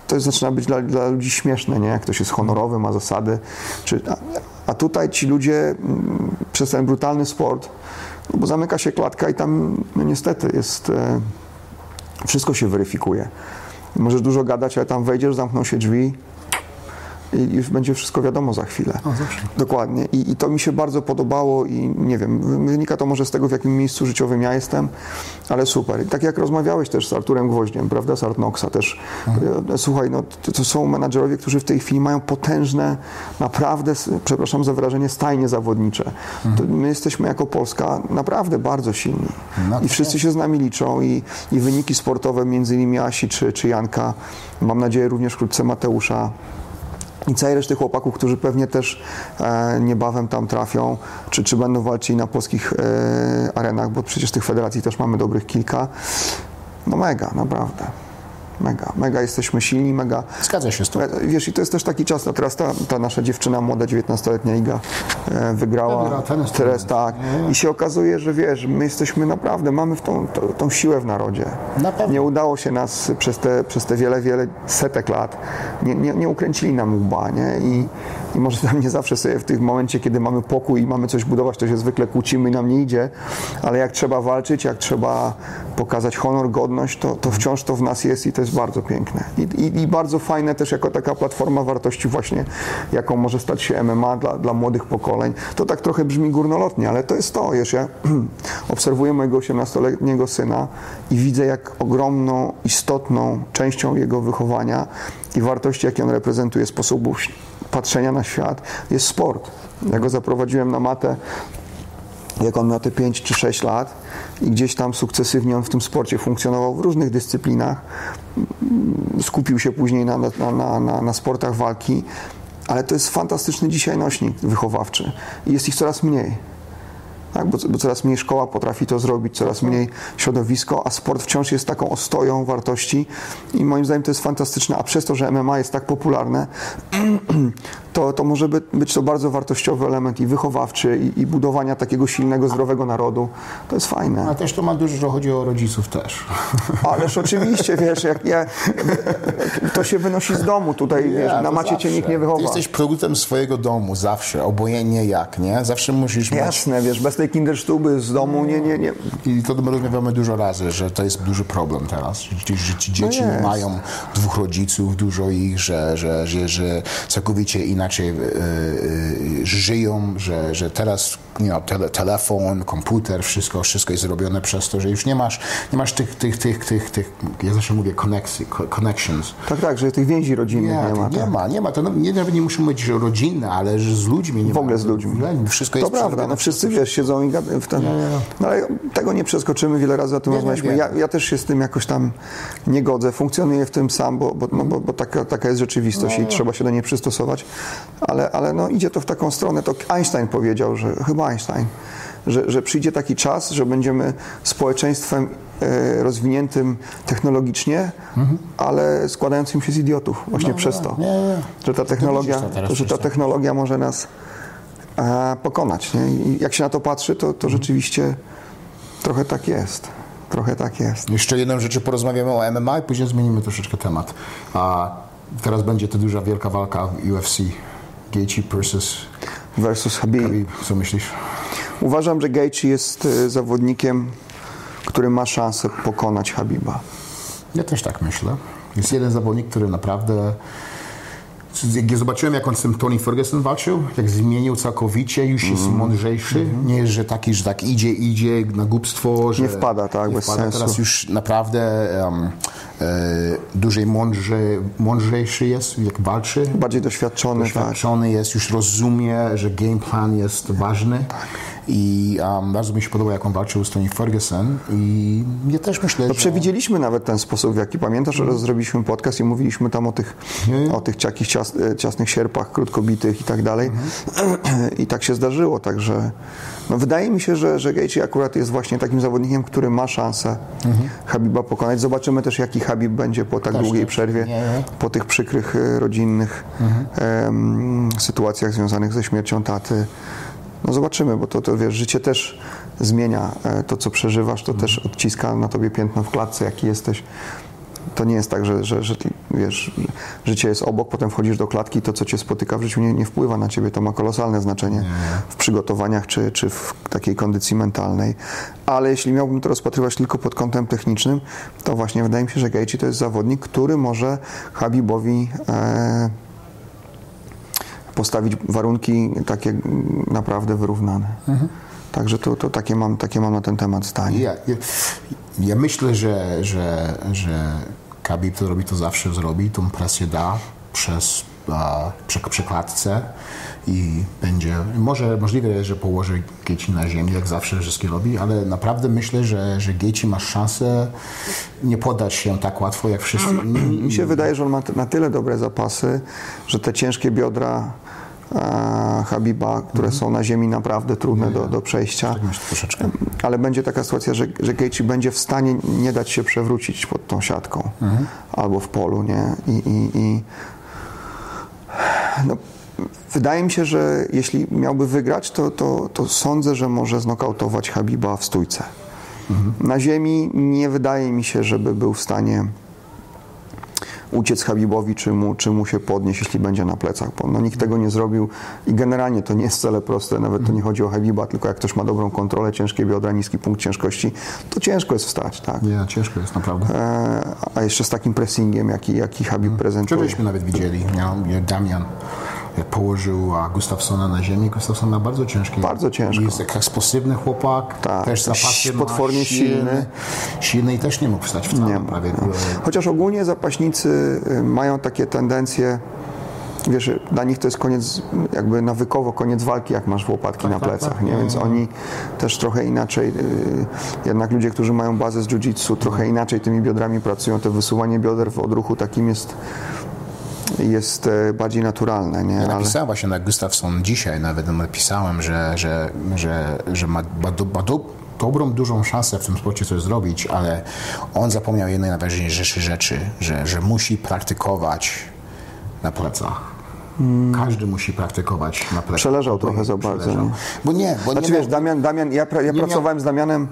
Speaker 1: to zaczyna być dla, dla ludzi śmieszne, nie? Jak ktoś jest honorowy, ma zasady. Czy, a, a tutaj ci ludzie mm, przez ten brutalny sport, no bo zamyka się klatka i tam no niestety jest, e, wszystko się weryfikuje. Możesz dużo gadać, ale tam wejdziesz, zamkną się drzwi i już będzie wszystko wiadomo za chwilę. Dokładnie. I, I to mi się bardzo podobało i nie wiem, wynika to może z tego, w jakim miejscu życiowym ja jestem, ale super. I tak jak rozmawiałeś też z Arturem Gwoździem, prawda, z Artnoxa też. E, Słuchaj, no to, to są menadżerowie, którzy w tej chwili mają potężne, naprawdę, przepraszam za wyrażenie, stajnie zawodnicze. To my jesteśmy jako Polska naprawdę bardzo silni.
Speaker 2: No
Speaker 1: I
Speaker 2: to
Speaker 1: wszyscy się z nami liczą i, i wyniki sportowe, między innymi Asi czy, czy Janka, mam nadzieję również wkrótce Mateusza, i całej reszty chłopaków, którzy pewnie też e, niebawem tam trafią, czy, czy będą walczyli na polskich e, arenach, bo przecież tych federacji też mamy dobrych kilka. No mega, naprawdę. Mega, mega jesteśmy silni, mega.
Speaker 2: Zgadza się z tym.
Speaker 1: Wiesz, i to jest też taki czas, no teraz ta, ta nasza dziewczyna, młoda 19-letnia Iga e, wygrała.
Speaker 2: Wygrała tenis
Speaker 1: teraz tak. I się okazuje, że wiesz, my jesteśmy naprawdę, mamy w tą, tą, tą siłę w narodzie.
Speaker 2: Na pewno.
Speaker 1: Nie udało się nas przez te, przez te wiele, wiele setek lat, nie, nie, nie ukręcili nam łba, nie? I, I może tam nie zawsze sobie w tym momencie, kiedy mamy pokój i mamy coś budować, to się zwykle kłócimy i nam nie idzie, ale jak trzeba walczyć, jak trzeba pokazać honor, godność, to, to wciąż to w nas jest i to jest bardzo piękne. I, i, I bardzo fajne też jako taka platforma wartości właśnie, jaką może stać się MMA dla, dla młodych pokoleń. To tak trochę brzmi górnolotnie, ale to jest to, wiesz, ja obserwuję mojego 18-letniego syna i widzę, jak ogromną, istotną częścią jego wychowania i wartości, jakie on reprezentuje, sposobu patrzenia na świat, jest sport. Ja go zaprowadziłem na matę jak on miał te 5 czy 6 lat i gdzieś tam sukcesywnie on w tym sporcie funkcjonował w różnych dyscyplinach. Skupił się później na, na, na, na, na sportach walki, ale to jest fantastyczny dzisiaj nośnik wychowawczy i jest ich coraz mniej. Tak, bo, bo coraz mniej szkoła potrafi to zrobić, coraz mniej środowisko, a sport wciąż jest taką ostoją wartości i moim zdaniem to jest fantastyczne, a przez to, że MMA jest tak popularne, to, to może być, być to bardzo wartościowy element i wychowawczy, i, i budowania takiego silnego, zdrowego narodu. To jest fajne.
Speaker 2: A też to ma dużo, że chodzi o rodziców też.
Speaker 1: Ależ oczywiście, wiesz, jak ja, to się wynosi z domu tutaj, wiesz,
Speaker 2: Ja,
Speaker 1: na macie cię
Speaker 2: zawsze.
Speaker 1: nikt nie wychowa.
Speaker 2: Ty jesteś produktem swojego domu, zawsze, obojętnie jak, nie? Zawsze musisz mieć...
Speaker 1: Jasne, wiesz, bez tej kindersztuby z domu nie, nie, nie.
Speaker 2: I to my rozmawiamy dużo razy, że to jest duży problem teraz, że, ci- dzieci nie
Speaker 1: No
Speaker 2: mają dwóch rodziców, dużo ich, że, że, że, że całkowicie inaczej inaczej e, e, żyją, że, że teraz know, tele, telefon, komputer, wszystko, wszystko jest zrobione przez to, że już nie masz, nie masz tych, tych, tych, tych, tych ja zawsze mówię connections. connections.
Speaker 1: Tak, tak, że tych więzi rodzinnych nie,
Speaker 2: Nie,
Speaker 1: ma.
Speaker 2: nie
Speaker 1: tak.
Speaker 2: ma, nie ma. To no, nie, nawet nie muszą być rodzinne, ale że z ludźmi nie
Speaker 1: W
Speaker 2: ma.
Speaker 1: ogóle z ludźmi.
Speaker 2: Wszystko
Speaker 1: To
Speaker 2: jest
Speaker 1: prawda, no wszyscy wiesz, siedzą i gadają w ten... No ale tego nie przeskoczymy, wiele razy o tym
Speaker 2: Nie, nie,
Speaker 1: rozmawialiśmy.
Speaker 2: nie.
Speaker 1: Ja, ja też się z tym jakoś tam nie godzę, funkcjonuję w tym sam, bo, bo, no, bo, bo taka, taka jest rzeczywistość
Speaker 2: No.
Speaker 1: i trzeba się do niej przystosować, ale, ale no, idzie to w taką stronę, to Einstein powiedział, że chyba Einstein, że, że przyjdzie taki czas, że będziemy społeczeństwem e, rozwiniętym technologicznie, ale składającym się z idiotów właśnie przez to.
Speaker 2: Mhm. No, nie, nie.
Speaker 1: Że ta technologia,
Speaker 2: to
Speaker 1: że ta technologia może nas e, pokonać. Jak się na to patrzy, to, to rzeczywiście trochę tak jest. Trochę tak jest.
Speaker 2: Jeszcze jedną rzecz porozmawiamy o MMA i później zmienimy troszeczkę temat. A teraz będzie ta duża, wielka walka UFC. Gaethje versus
Speaker 1: Versus Habib.
Speaker 2: Khabib. Co myślisz?
Speaker 1: Uważam, że Gaethje jest e, zawodnikiem, który ma szansę pokonać Habiba.
Speaker 2: Ja też tak myślę. Jest jeden zawodnik, który naprawdę... Jak ja zobaczyłem, jak on z tym Tony Ferguson walczył, jak zmienił całkowicie, już jest
Speaker 1: Mhm.
Speaker 2: mądrzejszy. Nie jest, że taki, że tak idzie, idzie na głupstwo. Że
Speaker 1: Nie wpada, tak,
Speaker 2: nie
Speaker 1: bez
Speaker 2: wpada.
Speaker 1: sensu.
Speaker 2: Teraz już naprawdę um, e, dłużej mądrze, mądrzejszy jest, jak walczy.
Speaker 1: Bardziej doświadczony, tak.
Speaker 2: doświadczony jest, już rozumie, że game plan jest ważny. I um, bardzo mi się podoba, jak on walczył z Tony Ferguson. I ja też myślę,
Speaker 1: No
Speaker 2: że...
Speaker 1: przewidzieliśmy nawet ten sposób, w jaki pamiętasz, że zrobiliśmy podcast i mówiliśmy tam o tych, o tych ciakich, cias, e, ciasnych sierpach, krótkobitych i tak dalej. I tak się zdarzyło, także no wydaje mi się, że, że Gaethje akurat jest właśnie takim zawodnikiem, który ma szansę Habiba pokonać. Zobaczymy też, jaki Habib będzie po tak
Speaker 2: Też,
Speaker 1: długiej przerwie,
Speaker 2: Nie, nie.
Speaker 1: po tych przykrych e, rodzinnych em, sytuacjach związanych ze śmiercią taty. No zobaczymy, bo to, to wiesz, życie też zmienia e, to, co przeżywasz, to też odciska na tobie piętno w klatce, jaki jesteś. To nie jest tak, że, że, że wiesz, życie jest obok, potem wchodzisz do klatki, to co cię spotyka w życiu nie, nie wpływa na ciebie. To ma kolosalne znaczenie w przygotowaniach czy, czy w takiej kondycji mentalnej. Ale jeśli miałbym to rozpatrywać tylko pod kątem technicznym, to właśnie wydaje mi się, że Gaethje to jest zawodnik, który może Habibowi e, postawić warunki takie naprawdę wyrównane. Także to, to takie, mam, takie mam na ten temat zdanie.
Speaker 2: Ja, ja, ja myślę, że, że, że Khabib to robi, to zawsze zrobi, tą presję da przez a, przekładce i będzie, może możliwe jest, że położy Gaethje na ziemi, jak zawsze wszystkie robi, ale naprawdę myślę, że, że Gaethje ma szansę nie poddać się tak łatwo jak wszyscy inni.
Speaker 1: Mi się wydaje, że on ma na tyle dobre zapasy, że te ciężkie biodra Habiba, które są na ziemi naprawdę trudne do, do przejścia,
Speaker 2: Tak
Speaker 1: ale będzie taka sytuacja, że, że Gaethje będzie w stanie nie dać się przewrócić pod tą siatką. Albo w polu, nie? I, i, i no, wydaje mi się, że jeśli miałby wygrać, to, to, to sądzę, że może znokautować Habiba w stójce. Na ziemi nie wydaje mi się, żeby był w stanie uciec Habibowi, czy mu, czy mu się podnieść, jeśli będzie na plecach. Bo no, nikt tego nie zrobił i generalnie to nie jest wcale proste, nawet to nie chodzi o Habiba, tylko jak ktoś ma dobrą kontrolę, ciężkie biodra, niski punkt ciężkości, to ciężko jest wstać, tak?
Speaker 2: Nie, ciężko jest naprawdę.
Speaker 1: E, a jeszcze z takim pressingiem, jaki, jaki Habib prezentuje.
Speaker 2: Wczorajśmy nawet widzieli, jak Damian położył Gustafsona na ziemi. Gustafson ma bardzo ciężki.
Speaker 1: Bardzo ciężko.
Speaker 2: Jest eksplosywny chłopak,
Speaker 1: Tak,
Speaker 2: też zapasy ma,
Speaker 1: potwornie silny.
Speaker 2: Silny i też nie mógł wstać wcale.
Speaker 1: Nie
Speaker 2: prawie.
Speaker 1: no. Chociaż ogólnie zapaśnicy y, mają takie tendencje, wiesz, dla nich to jest koniec, jakby nawykowo koniec walki, jak masz łopatki na
Speaker 2: tak,
Speaker 1: plecach,
Speaker 2: tak.
Speaker 1: nie? Więc oni też trochę inaczej, y, jednak ludzie, którzy mają bazę z jiu-jitsu, trochę inaczej tymi biodrami pracują, to wysuwanie bioder w odruchu takim jest jest e, bardziej naturalne, nie?
Speaker 2: Ja napisałem właśnie na Gustafson dzisiaj, nawet napisałem, że, że, że, że ma, ma, do, ma do, dobrą, dużą szansę w tym sporcie coś zrobić, ale on zapomniał jednej najważniejszej rzeczy, że, że musi praktykować na plecach. Każdy musi praktykować na plecach.
Speaker 1: Przeleżał trochę za bardzo, nie?
Speaker 2: Bo nie, bo
Speaker 1: Znaczy
Speaker 2: nie
Speaker 1: wiesz,
Speaker 2: miał-
Speaker 1: Damian, Damian ja, pra, ja pracowałem z Damianem,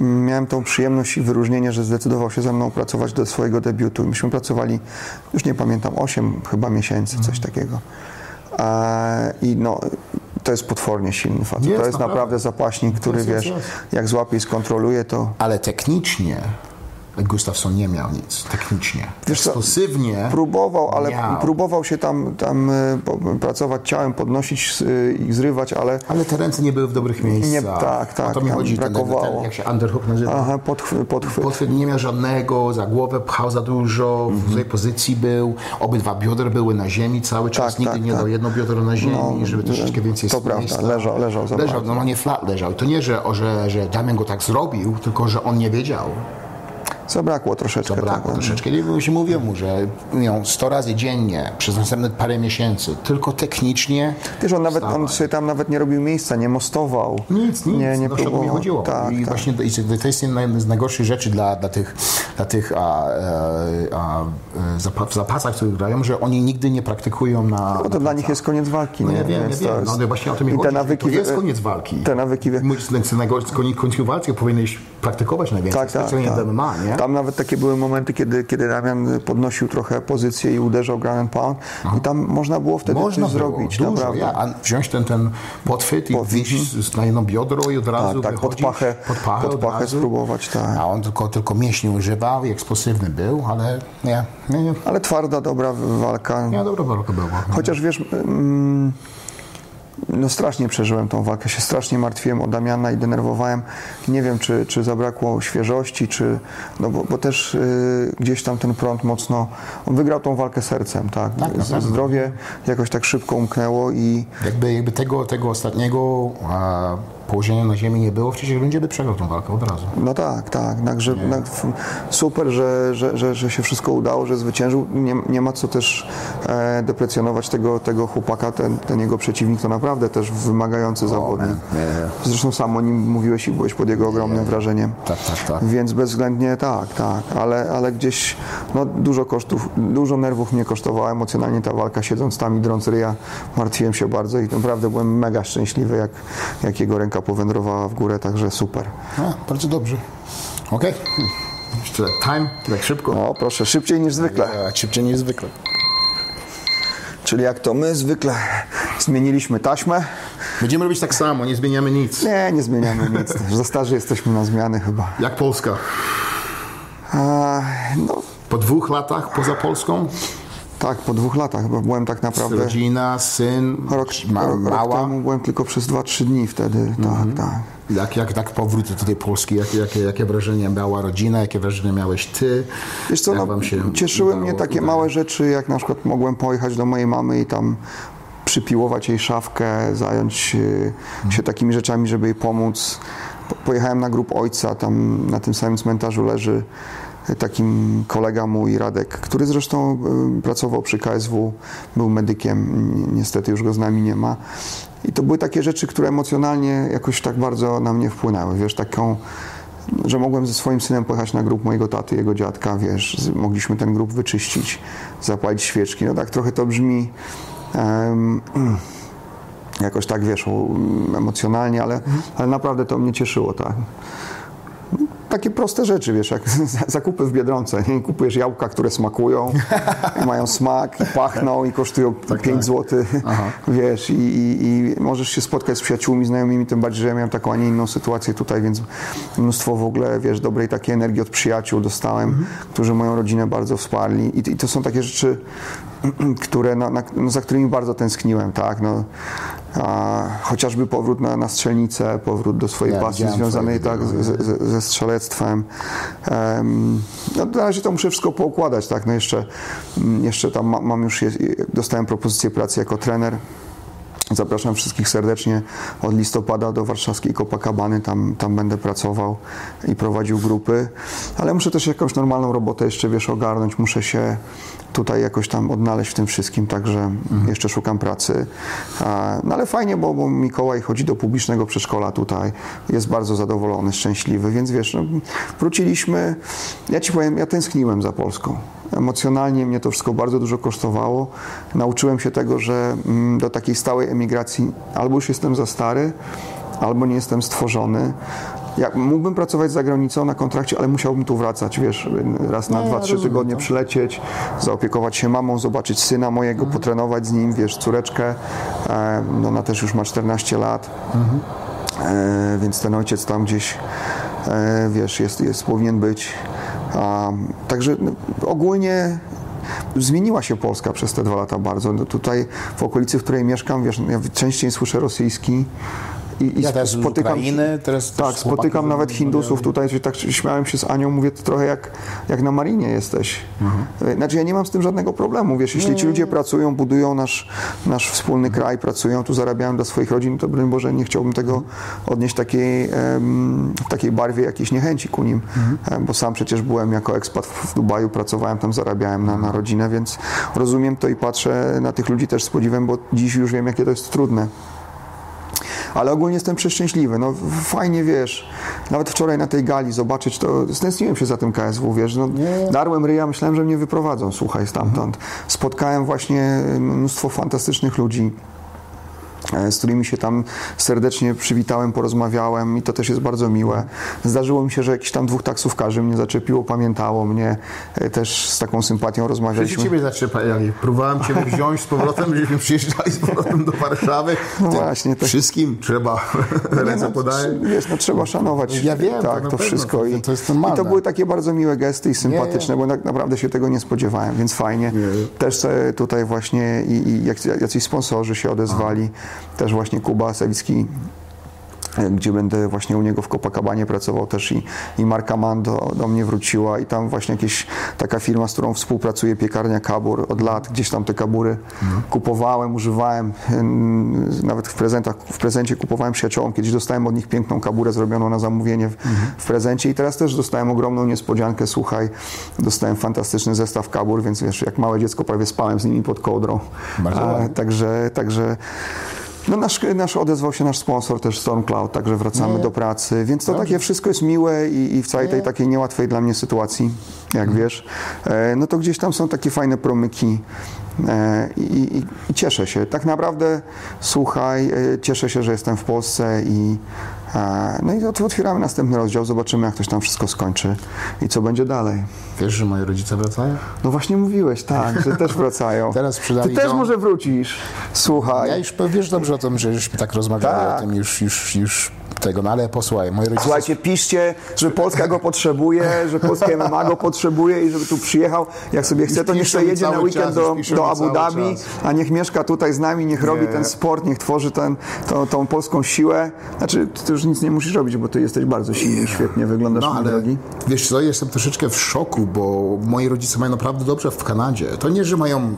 Speaker 1: mm, miałem tą przyjemność i wyróżnienie, że zdecydował się ze mną pracować do swojego debiutu. Myśmy pracowali, już nie pamiętam, 8 chyba miesięcy, coś
Speaker 2: Mhm.
Speaker 1: takiego. I no, to jest potwornie silny facet.
Speaker 2: Jest,
Speaker 1: to jest
Speaker 2: naprawdę.
Speaker 1: zapaśnik, który
Speaker 2: jest,
Speaker 1: wiesz,
Speaker 2: jest.
Speaker 1: jak złapie i skontroluje, to
Speaker 2: ale technicznie Gustafsson nie miał nic technicznie.
Speaker 1: Wiesz co,
Speaker 2: Eksplosywnie
Speaker 1: Próbował, ale
Speaker 2: miał.
Speaker 1: próbował się tam, tam po- pracować ciałem, podnosić y, i zrywać, ale
Speaker 2: Ale te ręce nie były w dobrych miejscach.
Speaker 1: Nie, tak, tak,
Speaker 2: O to mi chodzi. Ten, ten,
Speaker 1: brakowało.
Speaker 2: ten, jak się underhook nazywa?
Speaker 1: aha, podchwy, podchwyt.
Speaker 2: Podchwyt nie miał żadnego, za głowę pchał za dużo,
Speaker 1: Mhm.
Speaker 2: w złej pozycji był, obydwa biodra były na ziemi cały czas,
Speaker 1: Tak,
Speaker 2: nigdy
Speaker 1: tak,
Speaker 2: nie
Speaker 1: tak.
Speaker 2: dał jedno biodro na ziemi,
Speaker 1: No,
Speaker 2: żeby troszeczkę więcej
Speaker 1: to prawda, leżał- leżał
Speaker 2: Leżał, normalnie flat leżał. I to nie, że, że, że Damian go tak zrobił, tylko że on nie wiedział.
Speaker 1: Zabrakło troszeczkę.
Speaker 2: Zabrakło
Speaker 1: tak,
Speaker 2: troszeczkę. Nie się mówię mu, że ją 100 razy dziennie przez następne parę miesięcy, tylko technicznie.
Speaker 1: Wiesz, on nawet, on sobie tam nawet nie robił miejsca, nie mostował.
Speaker 2: Nic, nic,
Speaker 1: Nie, nie
Speaker 2: no, o to mi chodziło.
Speaker 1: Tak,
Speaker 2: I
Speaker 1: tak.
Speaker 2: właśnie to, i to jest jedna z najgorszych rzeczy dla, dla tych, dla tych a, e, a, e, zapa- w zapasach, które grają, że oni nigdy nie praktykują na.
Speaker 1: No to dla nich jest koniec walki,
Speaker 2: No
Speaker 1: nie?
Speaker 2: ja wiem, ja wiem.
Speaker 1: jest-
Speaker 2: No, właśnie o to mi
Speaker 1: I
Speaker 2: chodzi.
Speaker 1: te nawyki,
Speaker 2: to jest koniec walki.
Speaker 1: Te nawyki, wy-
Speaker 2: Mój koniec walki powinieneś praktykować najwięcej,
Speaker 1: tak, tak, tak.
Speaker 2: MMA, nie?
Speaker 1: Tam nawet takie były momenty, kiedy, kiedy Damian podnosił trochę pozycję i uderzał ground pound i tam można było wtedy
Speaker 2: Można
Speaker 1: coś
Speaker 2: było,
Speaker 1: zrobić,
Speaker 2: dużo,
Speaker 1: naprawdę.
Speaker 2: ja, a wziąć ten, ten podchwyt i wyjść z- na jedno biodro i od razu
Speaker 1: Tak, tak, pod pachę,
Speaker 2: pod pachę,
Speaker 1: pod
Speaker 2: od
Speaker 1: pachę spróbować, tak.
Speaker 2: A on tylko, tylko mięśni używał i eksplosywny był, ale nie, nie, nie.
Speaker 1: Ale twarda, dobra walka.
Speaker 2: Nie, dobra walka była.
Speaker 1: Chociaż wiesz, mm, no strasznie przeżyłem tą walkę, się strasznie martwiłem o Damiana i denerwowałem. Nie wiem, czy, czy zabrakło świeżości, czy, no bo, bo też y, gdzieś tam ten prąd mocno, on wygrał tą walkę sercem, tak.
Speaker 2: Tak, pewno.
Speaker 1: Zdrowie jakoś tak szybko umknęło i
Speaker 2: Jakby, jakby tego, tego ostatniego a, położenia na ziemi nie było, w trzeciej rundzie by przegrał tą walkę od razu.
Speaker 1: no tak, tak, także f- super, że, że, że, że się wszystko udało, że zwyciężył. Nie, nie ma co też e, deprecjonować tego, tego chłopaka, ten, ten jego przeciwnik to naprawdę też wymagający zawodnik.
Speaker 2: nie.
Speaker 1: Zresztą sam o nim mówiłeś i byłeś pod jego ogromnym wrażeniem.
Speaker 2: Tak, tak, tak.
Speaker 1: Więc bezwzględnie tak, tak, ale, ale gdzieś no, dużo kosztów, dużo nerwów mnie kosztowała emocjonalnie ta walka, siedząc tam i drąc ryja, martwiłem się bardzo i naprawdę byłem mega szczęśliwy, jak, jak jego ręka powędrowała w górę, także super.
Speaker 2: A, bardzo dobrze. Okej. Jeszcze tak time, tak szybko.
Speaker 1: O, proszę, szybciej niż zwykle.
Speaker 2: Tak, szybciej niż zwykle.
Speaker 1: Czyli jak to my zwykle zmieniliśmy taśmę?
Speaker 2: Będziemy robić tak samo, nie zmieniamy nic.
Speaker 1: Nie, nie zmieniamy nic. Za starzy jesteśmy na zmiany chyba.
Speaker 2: Jak Polska?
Speaker 1: A, no
Speaker 2: Po dwóch latach poza Polską?
Speaker 1: Tak, po dwóch latach, bo byłem tak naprawdę...
Speaker 2: Rodzina, syn,
Speaker 1: Rok,
Speaker 2: ma,
Speaker 1: rok, rok
Speaker 2: mała.
Speaker 1: temu byłem tylko przez 2-3 dni wtedy, tak, tak.
Speaker 2: Jak, jak tak powrót do tej Polski, jakie, jakie, jakie wrażenie miała rodzina, jakie wrażenie miałeś ty?
Speaker 1: Wiesz co, no, cieszyły
Speaker 2: udało-
Speaker 1: mnie takie
Speaker 2: udało?
Speaker 1: małe rzeczy, jak na przykład mogłem pojechać do mojej mamy i tam przypiłować jej szafkę, zająć e, się takimi rzeczami, żeby jej pomóc. Po- Pojechałem na grób ojca, tam na tym samym cmentarzu leży takim kolega mój, Radek, który zresztą e, pracował przy KSW, był medykiem, Ni- niestety już go z nami nie ma. I to były takie rzeczy, które emocjonalnie jakoś tak bardzo na mnie wpłynęły, wiesz, taką że mogłem ze swoim synem pojechać na grób mojego taty, jego dziadka, wiesz, mogliśmy ten grób wyczyścić, zapalić świeczki. No tak trochę to brzmi em, jakoś tak, wiesz, emocjonalnie, ale, ale naprawdę to mnie cieszyło, tak. Takie proste rzeczy, wiesz, jak zakupy w Biedronce? Kupujesz jabłka, które smakują, mają smak, i pachną i kosztują 5 zł, wiesz, i, i, i możesz się spotkać z przyjaciółmi, znajomymi, tym bardziej, że ja miałem taką, a nie inną sytuację tutaj, więc mnóstwo w ogóle, wiesz, dobrej takiej energii od przyjaciół dostałem, którzy moją rodzinę bardzo wsparli. I, i to są takie rzeczy, które, no, na, no, za którymi bardzo tęskniłem, tak, no, a, chociażby powrót na, na strzelnicę, powrót do swojej
Speaker 2: Ja
Speaker 1: pasji związanej tak, z, z, ze strzelectwem. Em, no, na razie to muszę wszystko poukładać, tak, no jeszcze, mm, jeszcze tam ma, mam już, dostałem propozycję pracy jako trener. Zapraszam wszystkich serdecznie od listopada do warszawskiej Copacabany, tam, tam będę pracował i prowadził grupy, ale muszę też jakąś normalną robotę jeszcze, wiesz, ogarnąć, muszę się tutaj jakoś tam odnaleźć w tym wszystkim, także jeszcze szukam pracy. No ale fajnie, bo, bo Mikołaj chodzi do publicznego przedszkola tutaj, jest bardzo zadowolony, szczęśliwy, więc wiesz, no, wróciliśmy, ja Ci powiem, ja tęskniłem za Polską. Emocjonalnie mnie to wszystko bardzo dużo kosztowało. Nauczyłem się tego, że mm, do takiej stałej emigracji albo już jestem za stary, albo nie jestem stworzony. Ja mógłbym pracować za granicą na kontrakcie, ale musiałbym tu wracać, wiesz, raz na
Speaker 2: Nie,
Speaker 1: dwa,
Speaker 2: ja
Speaker 1: trzy tygodnie
Speaker 2: to.
Speaker 1: przylecieć, zaopiekować się mamą, zobaczyć syna mojego, potrenować z nim, wiesz, córeczkę. E, no ona też już ma 14 lat, e, więc ten ojciec tam gdzieś, e, wiesz, jest, jest, powinien być. A, także no, ogólnie zmieniła się Polska przez te dwa lata bardzo. No, tutaj w okolicy, w której mieszkam, wiesz, ja częściej słyszę rosyjski. I, i
Speaker 2: Ja z Ukrainy, teraz
Speaker 1: tak, spotykam nawet Hindusów tutaj, tak śmiałem się z Anią, mówię, to trochę jak, jak na Marinie jesteś.
Speaker 2: Mhm.
Speaker 1: Znaczy ja nie mam z tym żadnego problemu, wiesz, jeśli ci ludzie pracują, budują nasz, nasz wspólny
Speaker 2: Mhm.
Speaker 1: kraj, pracują, tu zarabiają dla swoich rodzin, to broń Boże nie chciałbym tego
Speaker 2: Mhm.
Speaker 1: odnieść takiej, em, takiej barwie jakiejś niechęci ku nim,
Speaker 2: Mhm.
Speaker 1: em, bo sam przecież byłem jako ekspat w, w Dubaju, pracowałem tam, zarabiałem na, na rodzinę, więc rozumiem to i patrzę na tych ludzi też z podziwem, bo dziś już wiem, jakie to jest trudne. Ale ogólnie jestem przeszczęśliwy. No fajnie, wiesz, nawet wczoraj na tej gali zobaczyć to, stęskniłem się za tym KSW, wiesz, no, darłem ryja, myślałem, że mnie wyprowadzą, słuchaj, stamtąd. Spotkałem właśnie mnóstwo fantastycznych ludzi z którymi się tam serdecznie przywitałem, porozmawiałem i to też jest bardzo miłe. Zdarzyło mi się, że jakiś tam dwóch taksówkarzy mnie zaczepiło, pamiętało mnie, e, też z taką sympatią
Speaker 2: Przecież
Speaker 1: rozmawialiśmy.
Speaker 2: ciebie zaczepali. Próbowałem ciebie wziąć z powrotem, żebyśmy przyjeżdżali z powrotem do Warszawy.
Speaker 1: No właśnie, to-
Speaker 2: Wszystkim trzeba
Speaker 1: Nie,
Speaker 2: ręce
Speaker 1: no,
Speaker 2: podaję.
Speaker 1: Wiesz, no trzeba szanować
Speaker 2: Ja wiem, to
Speaker 1: tak, to,
Speaker 2: pewno,
Speaker 1: wszystko.
Speaker 2: to-
Speaker 1: I,
Speaker 2: to.
Speaker 1: I to były takie bardzo miłe gesty i sympatyczne,
Speaker 2: Nie,
Speaker 1: bo tak naprawdę się tego nie spodziewałem, więc fajnie. Też se tutaj właśnie i, i jak- jacyś sponsorzy się odezwali, też właśnie Kuba Sawicki e, gdzie będę właśnie u niego w Copacabanie pracował też i, i Marka Mann do, mnie wróciła. I tam właśnie jakieś taka firma, z którą współpracuję, piekarnia Kabur. Od lat, gdzieś tam te kabury kupowałem, używałem, nawet w prezentach, w prezencie kupowałem przyjaciołom, kiedyś dostałem od nich piękną kaburę zrobioną na zamówienie w, w prezencie. I teraz też dostałem ogromną niespodziankę, słuchaj, dostałem fantastyczny zestaw kabur, więc wiesz, jak małe dziecko prawie spałem z nimi pod kołdrą.
Speaker 2: Bardzo
Speaker 1: A. Także, także no nasz, nasz odezwał się nasz sponsor też Stormcloud, także wracamy do pracy, więc to takie wszystko jest miłe i, i w całej tej takiej niełatwej dla mnie sytuacji, jak wiesz, e, no to gdzieś tam są takie fajne promyki e, i, i, i cieszę się. Tak naprawdę, słuchaj, e, cieszę się, że jestem w Polsce i no i ot- otwieramy następny rozdział, zobaczymy jak to się tam wszystko skończy i co będzie dalej.
Speaker 2: Wiesz, że moi rodzice wracają?
Speaker 1: No właśnie mówiłeś, tak, że też wracają.
Speaker 2: Teraz sprzedali
Speaker 1: Ty też
Speaker 2: dom.
Speaker 1: może wrócisz. Słuchaj.
Speaker 2: Ja już wiesz dobrze o tym, że żeśmy tak rozmawiali
Speaker 1: Tak.
Speaker 2: o tym już, już, już tego, no ale posłuchaj, moi rodzice...
Speaker 1: Słuchajcie, piszcie, że Polska go potrzebuje, że polskie MMA go potrzebuje i żeby tu przyjechał. Jak sobie chce, to niech
Speaker 2: mi
Speaker 1: jedzie na weekend
Speaker 2: czas,
Speaker 1: do, do Abu Dhabi,
Speaker 2: czas.
Speaker 1: a niech mieszka tutaj z nami, niech robi ten sport, niech tworzy ten, tą, tą polską siłę. Znaczy, ty już nic nie musisz robić, bo ty jesteś bardzo silny i świetnie wyglądasz,
Speaker 2: No ale
Speaker 1: drogi.
Speaker 2: wiesz co, jestem troszeczkę w szoku, bo moi rodzice mają naprawdę dobrze w Kanadzie. To nie, że mają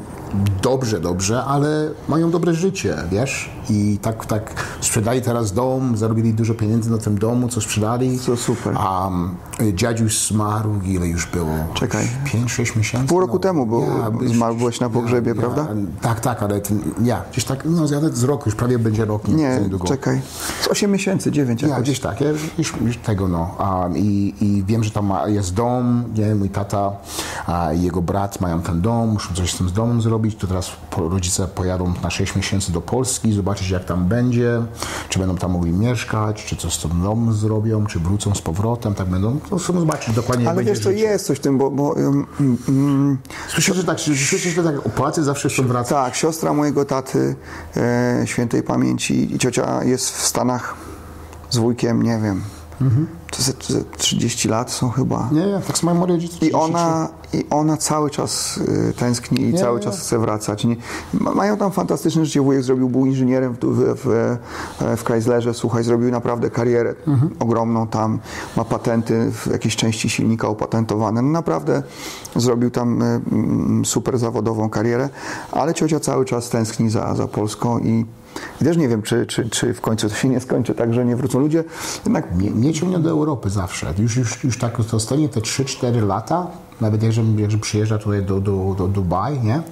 Speaker 2: dobrze, dobrze, ale mają dobre życie, wiesz? I tak, tak sprzedali teraz dom, zarobili dużo pieniędzy na tym domu, co sprzedali.
Speaker 1: Co super.
Speaker 2: A um, dziadziuś zmarł, ile już było?
Speaker 1: Czekaj.
Speaker 2: 5-6 miesięcy?
Speaker 1: Pół roku temu był- zmarł, byłeś na pogrzebie, prawda?
Speaker 2: Tak, tak, ale ten, ja, gdzieś tak, no z roku, już prawie będzie rok, nie, niedługo.
Speaker 1: czekaj. Z 8 miesięcy, 9
Speaker 2: Ja, gdzieś tak, ja już, już tego no. Um, i, I wiem, że tam ma, jest dom, nie, mój tata a, i jego brat mają ten dom, muszą coś z tym z domem zrobić, to teraz rodzice pojadą na 6 miesięcy do Polski, zobaczyć jak tam będzie, czy będą tam mogli mieszkać, czy coś z tym domem zrobią, czy wrócą z powrotem, tak będą, to chcą zobaczyć dokładnie jak
Speaker 1: Ale wiesz, to jest coś w tym, bo, bo um, um,
Speaker 2: Słyszę, że tak, słyszę, że tak opłaty zawsze są wracać.
Speaker 1: Tak, siostra mojego taty, e, świętej pamięci i ciocia jest w Stanach z wujkiem, nie wiem, to ze, ze 30 lat są chyba.
Speaker 2: Nie, nie, tak samo moi rodzice.
Speaker 1: I ona, I ona cały czas y, tęskni i
Speaker 2: Nie,
Speaker 1: cały
Speaker 2: nie.
Speaker 1: czas chce wracać. Nie, ma, mają tam fantastyczne życie. Wujek zrobił, był inżynierem w, w, w, w Chryslerze, słuchaj, zrobił naprawdę karierę
Speaker 2: Mhm.
Speaker 1: ogromną tam. Ma patenty w jakiejś części silnika opatentowane. No, naprawdę zrobił tam y, mm, super zawodową karierę, ale ciocia cały czas tęskni za, za Polską i i też nie wiem, czy, czy, czy w końcu to się nie skończy tak, że nie wrócą ludzie. Jednak
Speaker 2: mnie ciągnie do Europy zawsze. Już, już, już tak to ostatnie te 3-4 lata, nawet jak, żebym- że przyjeżdża tutaj do, do, do Dubaj, nie?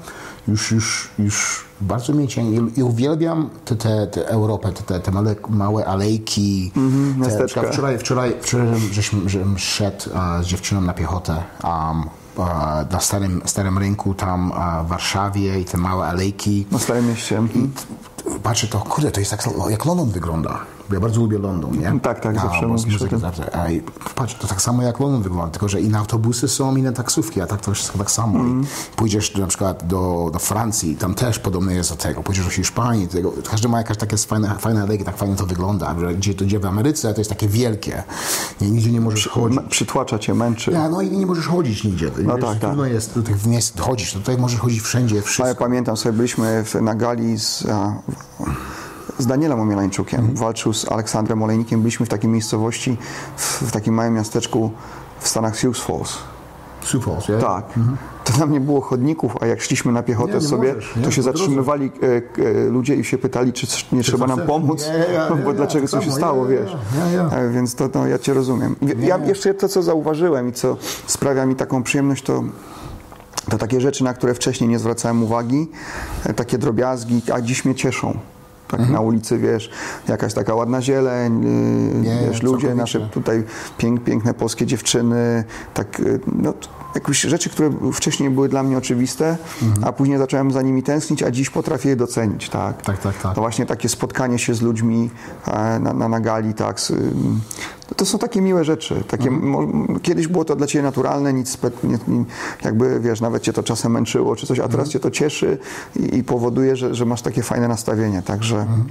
Speaker 2: Już, już, już bardzo mnie ciągnie i- uwielbiam tę te, te Europę, te, te, te małe, małe alejki. te,
Speaker 1: miasteczka.
Speaker 2: na przykład wczoraj, wczoraj, wczoraj żeśmy, żem szedł a, z dziewczyną na piechotę um, a, na starym, starym rynku tam w Warszawie i te małe alejki.
Speaker 1: na Starym Mieście. mhm.
Speaker 2: Patrzę to, kurde, to jest tak, jak London wygląda. Ja bardzo lubię London, nie?
Speaker 1: Tak, tak, zawsze
Speaker 2: bo z
Speaker 1: mówisz o
Speaker 2: muzyką
Speaker 1: tym.
Speaker 2: zawsze. A i patrz, to tak samo jak London wygląda, tylko że i na autobusy są, i na taksówki, a tak to wszystko tak samo. I pójdziesz na przykład do, do Francji, tam też podobnie jest do tego. Pójdziesz do Hiszpanii, tego, każdy ma jakieś takie fajne, fajne alejki, tak fajnie to wygląda. Gdzie, to, gdzie w Ameryce to jest takie wielkie. Nie, nigdzie nie możesz chodzić.
Speaker 1: Przytłacza cię, męczy.
Speaker 2: Ja, no i nie możesz chodzić nigdzie.
Speaker 1: No
Speaker 2: Wiesz,
Speaker 1: tak, tak.
Speaker 2: Trudno jest do tych miejsc chodzić. Tutaj możesz chodzić wszędzie,
Speaker 1: A ja
Speaker 2: wszystko.
Speaker 1: pamiętam sobie, byliśmy w, na gali z, a, z Danielem Omielańczukiem.
Speaker 2: Mhm.
Speaker 1: Walczył z Aleksandrem Olejnikiem. Byliśmy w takiej miejscowości, w, w takim małym miasteczku w Stanach Sioux Falls.
Speaker 2: Sioux Falls, ja?
Speaker 1: Tak. To tam nie było chodników, a jak szliśmy na piechotę
Speaker 2: Nie, nie
Speaker 1: sobie,
Speaker 2: możesz, nie?
Speaker 1: to się zatrzymywali e, e, ludzie i się pytali, czy coś- nie trzeba nam pomóc, bo dlaczego co się stało, wiesz. E, Więc to, ja cię rozumiem. Ja jeszcze to, co zauważyłem i co sprawia mi taką przyjemność, to to takie rzeczy, na które wcześniej nie zwracałem uwagi, e, takie drobiazgi, a dziś mnie cieszą. Tak
Speaker 2: Mhm.
Speaker 1: na ulicy, wiesz, jakaś taka ładna zieleń, yy,
Speaker 2: Nie,
Speaker 1: wiesz, ludzie, nasze tutaj pięk, piękne polskie dziewczyny, tak, yy, no, jakieś rzeczy, które wcześniej były dla mnie oczywiste,
Speaker 2: Mhm.
Speaker 1: a później zacząłem za nimi tęsknić, a dziś potrafię je docenić, tak.
Speaker 2: Tak, tak, tak.
Speaker 1: To właśnie takie spotkanie się z ludźmi e, na, na, na gali, tak. z, To są takie miłe rzeczy. Takie,
Speaker 2: Mhm.
Speaker 1: Kiedyś było to dla ciebie naturalne, nic jakby, wiesz, nawet cię to czasem męczyło czy coś, a
Speaker 2: Mhm.
Speaker 1: teraz cię to cieszy i, i powoduje, że, że masz takie fajne nastawienie. Także,
Speaker 2: Mhm.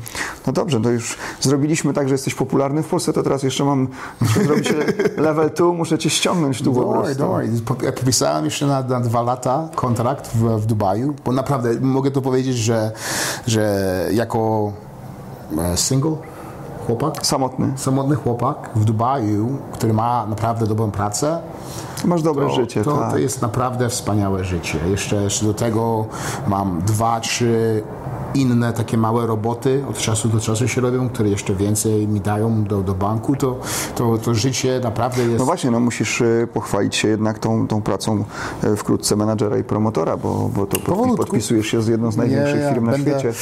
Speaker 1: no dobrze, to już zrobiliśmy tak, że jesteś popularny w Polsce, to teraz jeszcze mam, muszę zrobić level 2, muszę cię ściągnąć tu po
Speaker 2: Dawaj,
Speaker 1: prostu.
Speaker 2: Po- Ja podpisałem jeszcze na, na dwa lata kontrakt w, w Dubaju, bo naprawdę mogę to powiedzieć, że, że jako e, single chłopak,
Speaker 1: Samotny.
Speaker 2: samotny chłopak w Dubaju, który ma naprawdę dobrą pracę,
Speaker 1: Masz dobre
Speaker 2: to,
Speaker 1: życie,
Speaker 2: to,
Speaker 1: tak.
Speaker 2: to jest naprawdę wspaniałe życie. Jeszcze, jeszcze do tego mam dwa, trzy inne takie małe roboty od czasu do czasu się robią, które jeszcze więcej mi dają do, do banku, to, to, to życie naprawdę jest...
Speaker 1: No właśnie, no musisz y, pochwalić się jednak tą, tą pracą y, wkrótce menadżera i promotora, bo, bo to podpi-
Speaker 2: Powolutku.
Speaker 1: podpisujesz się z jedną z największych
Speaker 2: nie,
Speaker 1: firm na
Speaker 2: będę,
Speaker 1: świecie.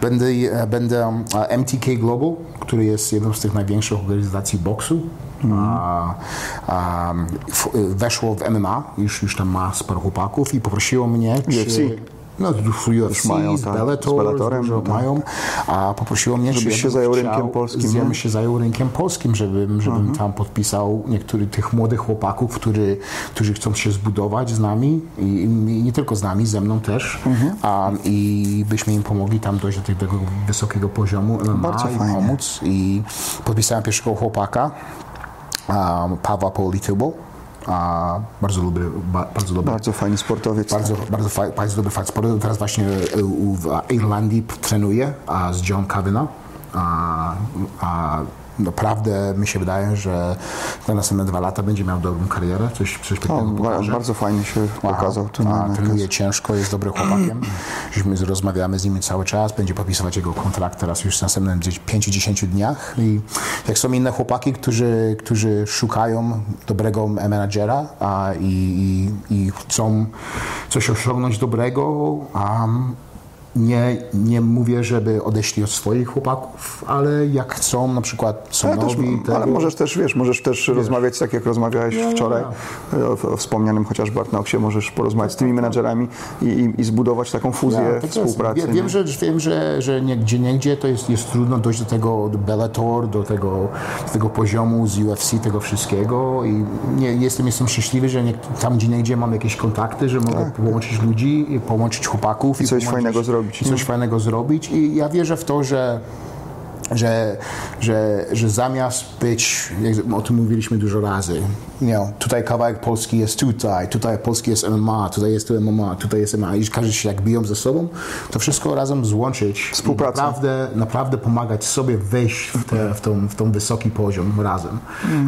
Speaker 2: Będę, będę um, MTK Global, który jest jedną z tych największych organizacji boksu.
Speaker 1: Mhm.
Speaker 2: A, a, w, e, weszło w MMA, już, już tam ma sporo chłopaków i poprosiło mnie,
Speaker 1: UFC.
Speaker 2: czy... No, UFC,
Speaker 1: mają,
Speaker 2: z
Speaker 1: tak,
Speaker 2: Bellator,
Speaker 1: z Bellatorem,
Speaker 2: dużo
Speaker 1: tak.
Speaker 2: mają, a poprosiło mnie,
Speaker 1: Żebyś
Speaker 2: czy
Speaker 1: się zajął
Speaker 2: chciał,
Speaker 1: rynkiem polskim,
Speaker 2: Ja
Speaker 1: nie? Mhm.
Speaker 2: bym się zajął rynkiem polskim, żebym, żebym tam podpisał niektórych tych młodych chłopaków, którzy, którzy chcą się zbudować z nami i, i nie tylko z nami, ze mną też.
Speaker 1: Mhm.
Speaker 2: A, I byśmy im pomogli tam dojść do tego wysokiego poziomu MMA
Speaker 1: Bardzo
Speaker 2: i
Speaker 1: fajnie.
Speaker 2: pomóc. I podpisałem pierwszego chłopaka, a, Pawła. A, bardzo ba, bardzo dobry
Speaker 1: Bardzo fajny sportowiec.
Speaker 2: bardzo, bardzo, faj, bardzo dobry fight sport. Teraz właśnie e, w Irlandii trenuję a z John Kavanagh. A, a naprawdę mi się wydaje, że na następne dwa lata będzie miał dobrą karierę, coś, coś
Speaker 1: o,
Speaker 2: pokaże.
Speaker 1: bardzo fajnie się pokazał. Tu na,
Speaker 2: a,
Speaker 1: na
Speaker 2: trenuje ciężko, jest dobrym chłopakiem. Żeśmy rozmawiamy z nim cały czas, będzie podpisywać jego kontrakt teraz już w następnym gdzieś 5-10 dniach. I jak są inne chłopaki, którzy, którzy szukają dobrego menadżera a, i, i, i chcą coś osiągnąć dobrego, a nie, nie mówię, żeby odeszli od swoich chłopaków, ale jak chcą, na przykład są
Speaker 1: ale, też,
Speaker 2: nowi,
Speaker 1: ale
Speaker 2: tego-
Speaker 1: możesz też, wiesz, możesz też rozmawiać tak, jak rozmawiałeś
Speaker 2: Ja, ja,
Speaker 1: wczoraj o, o wspomnianym chociaż Bartnoksie, możesz porozmawiać z tymi menadżerami i, i, i zbudować taką fuzję
Speaker 2: Ja, tak
Speaker 1: współpracy.
Speaker 2: Wiem, że, wiem że, że nie, gdzie niegdzie to jest, jest trudno dojść do tego do Bellator, do tego, do tego poziomu z UFC, tego wszystkiego i nie, jestem, jestem szczęśliwy, że nie, tam gdzie niegdzie mam jakieś kontakty, że mogę połączyć ludzi, i połączyć chłopaków
Speaker 1: Tak. I coś
Speaker 2: połączyć,
Speaker 1: fajnego zrobić,
Speaker 2: I
Speaker 1: nie?
Speaker 2: coś fajnego zrobić i ja wierzę w to, że że, że, że zamiast być, jak o tym mówiliśmy dużo razy, you know, tutaj kawałek Polski jest tutaj, tutaj Polski jest MMA, tutaj jest tu MMA, tutaj jest MMA i każdy się jak biją ze sobą, to wszystko razem złączyć i
Speaker 1: Współpraca.
Speaker 2: naprawdę, naprawdę pomagać sobie wejść w, te, w, tą, w tą wysoki poziom razem.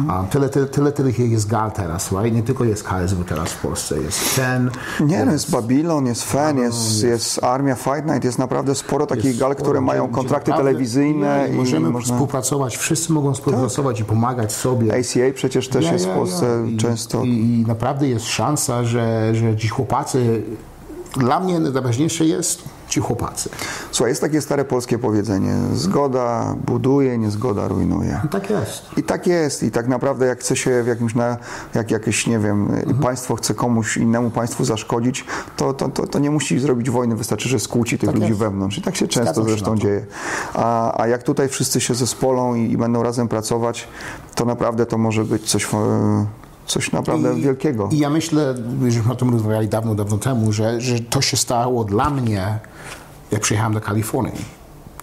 Speaker 2: A tyle, tyle, tyle, tyle jest gal teraz, right? nie tylko jest KSW teraz w Polsce, jest ten,
Speaker 1: Nie, no jest Babylon, jest FEN, jest, jest Armia Fight Night, jest naprawdę sporo takich gal, które mają kontrakty telewizyjne
Speaker 2: możemy
Speaker 1: można...
Speaker 2: współpracować, wszyscy mogą współpracować i pomagać sobie.
Speaker 1: ACA przecież też
Speaker 2: Ja,
Speaker 1: jest
Speaker 2: ja,
Speaker 1: w Polsce często.
Speaker 2: I, I naprawdę jest szansa, że, że ci chłopacy, dla mnie najważniejsze jest ci chłopacy.
Speaker 1: Słuchaj, jest takie stare polskie powiedzenie, zgoda buduje, niezgoda rujnuje.
Speaker 2: Tak jest.
Speaker 1: I tak jest. I tak naprawdę jak chce się w jakimś, na, jak jakieś, nie wiem,
Speaker 2: Mhm.
Speaker 1: państwo chce komuś innemu państwu zaszkodzić, to, to, to, to nie musi zrobić wojny, wystarczy, że skłóci tych
Speaker 2: Tak
Speaker 1: ludzi
Speaker 2: jest.
Speaker 1: wewnątrz. I tak się często
Speaker 2: Zgadzam
Speaker 1: zresztą dzieje. A, a jak tutaj wszyscy się zespolą i, i będą razem pracować, to naprawdę to może być coś, e, coś naprawdę wielkiego.
Speaker 2: I ja myślę, żeśmy o tym rozmawiali dawno, dawno temu, że, że to się stało dla mnie, jak przyjechałem do Kalifornii.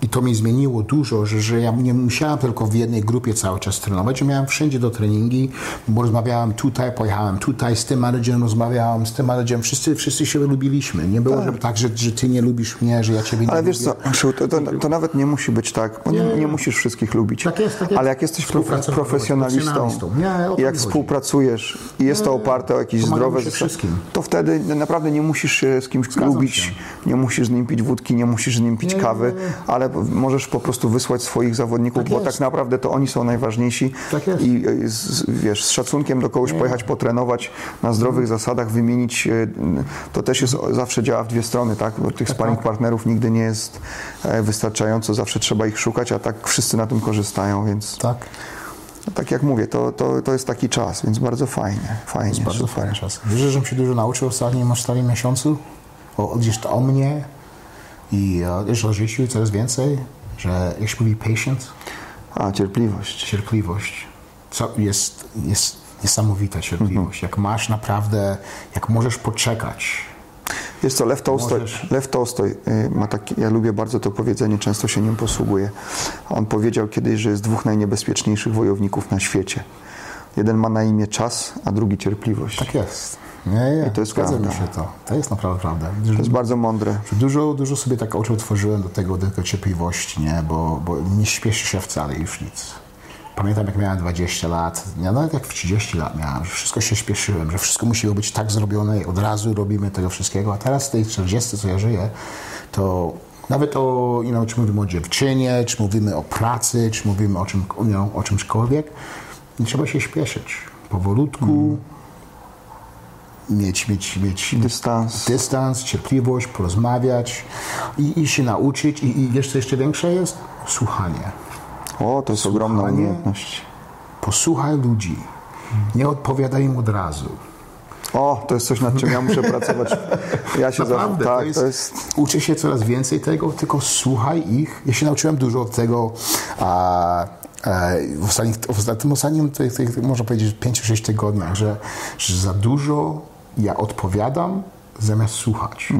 Speaker 2: I to mi zmieniło dużo, że, że ja nie musiałem tylko w jednej grupie cały czas trenować, że miałem wszędzie do treningi, bo rozmawiałem tutaj, pojechałem tutaj, z tym menedżerem rozmawiałem, z tym menedżerem, wszyscy, wszyscy się lubiliśmy. Nie było tak, tak że, że ty nie lubisz mnie, że ja ciebie nie
Speaker 1: Ale
Speaker 2: lubię.
Speaker 1: wiesz co, to, to, to nawet nie musi być tak, bo nie, nie musisz wszystkich lubić.
Speaker 2: Tak jest, tak jest.
Speaker 1: Ale jak jesteś profesjonalistą.
Speaker 2: Nie,
Speaker 1: jak współpracujesz i jest to oparte o jakieś zdrowe
Speaker 2: wszystkim.
Speaker 1: to wtedy naprawdę nie musisz się z kimś
Speaker 2: Zgadzam
Speaker 1: lubić,
Speaker 2: się.
Speaker 1: nie musisz z nim pić wódki, nie musisz z nim pić
Speaker 2: Nie,
Speaker 1: kawy, ale możesz po prostu wysłać swoich zawodników,
Speaker 2: Tak
Speaker 1: bo
Speaker 2: jest.
Speaker 1: tak naprawdę to oni są najważniejsi
Speaker 2: Tak jest.
Speaker 1: i y, z, wiesz, z szacunkiem do kogoś pojechać, potrenować na zdrowych zasadach, wymienić, y, to też jest, zawsze działa w dwie strony, tak? Bo tych sparring partnerów nigdy nie jest e, wystarczająco, zawsze trzeba ich szukać, a tak wszyscy na tym korzystają, więc
Speaker 2: Tak.
Speaker 1: no, tak jak mówię, to, to, to jest taki czas, więc bardzo fajnie, fajnie,
Speaker 2: Bardzo
Speaker 1: super.
Speaker 2: fajny czas. Wiesz, że się dużo nauczył w ostatnim, ostatnim miesiącu? O, gdzieś to o mnie i e, o życiu coraz więcej, że jak się mówi patient,
Speaker 1: A, cierpliwość.
Speaker 2: cierpliwość, co jest, jest niesamowita cierpliwość. Jak masz naprawdę, jak możesz poczekać.
Speaker 1: Wiesz co, Lew Tolstoj,
Speaker 2: Możesz-
Speaker 1: Lew Tolstoj y, ma takie, ja lubię bardzo to powiedzenie, często się nim posługuję. On powiedział kiedyś, że jest dwóch najniebezpieczniejszych wojowników na świecie. Jeden ma na imię czas, a drugi cierpliwość.
Speaker 2: Tak jest. Nie, nie,
Speaker 1: to jest
Speaker 2: zgadza mi
Speaker 1: prawda.
Speaker 2: się to. To jest naprawdę prawda.
Speaker 1: To jest bardzo mądre.
Speaker 2: Dużo, dużo sobie tak oczu otworzyłem do tego, do tej cierpliwości, nie? Bo, bo nie śpieszy się wcale już nic. Pamiętam, jak miałem 20 lat, ja nawet jak w 30 lat miałem, że wszystko się śpieszyłem, że wszystko musi być tak zrobione i od razu robimy tego wszystkiego. A teraz w tej 40, co ja żyję, to nawet o, you know, czy mówimy o dziewczynie, czy mówimy o pracy, czy mówimy o, czym, you know, o czymśkolwiek, nie trzeba się śpieszyć. Powolutku, mieć, mieć, mieć
Speaker 1: Dystans.
Speaker 2: dystans, cierpliwość, porozmawiać i, i się nauczyć. I, I wiesz, co jeszcze większe jest? Słuchanie.
Speaker 1: O, to jest ogromna
Speaker 2: Słuchanie.
Speaker 1: umiejętność.
Speaker 2: Posłuchaj ludzi. Nie odpowiadaj im od razu.
Speaker 1: O, to jest coś, nad czym ja muszę pracować. Ja się
Speaker 2: Naprawdę,
Speaker 1: tak,
Speaker 2: to jest,
Speaker 1: to jest
Speaker 2: Uczę się coraz więcej tego, tylko słuchaj ich. Ja się nauczyłem dużo od tego. A, e, w, ostatnich, w tym ostatnim, tych, tych, można powiedzieć, 5-6 tygodniach, że, że za dużo ja odpowiadam zamiast słuchać.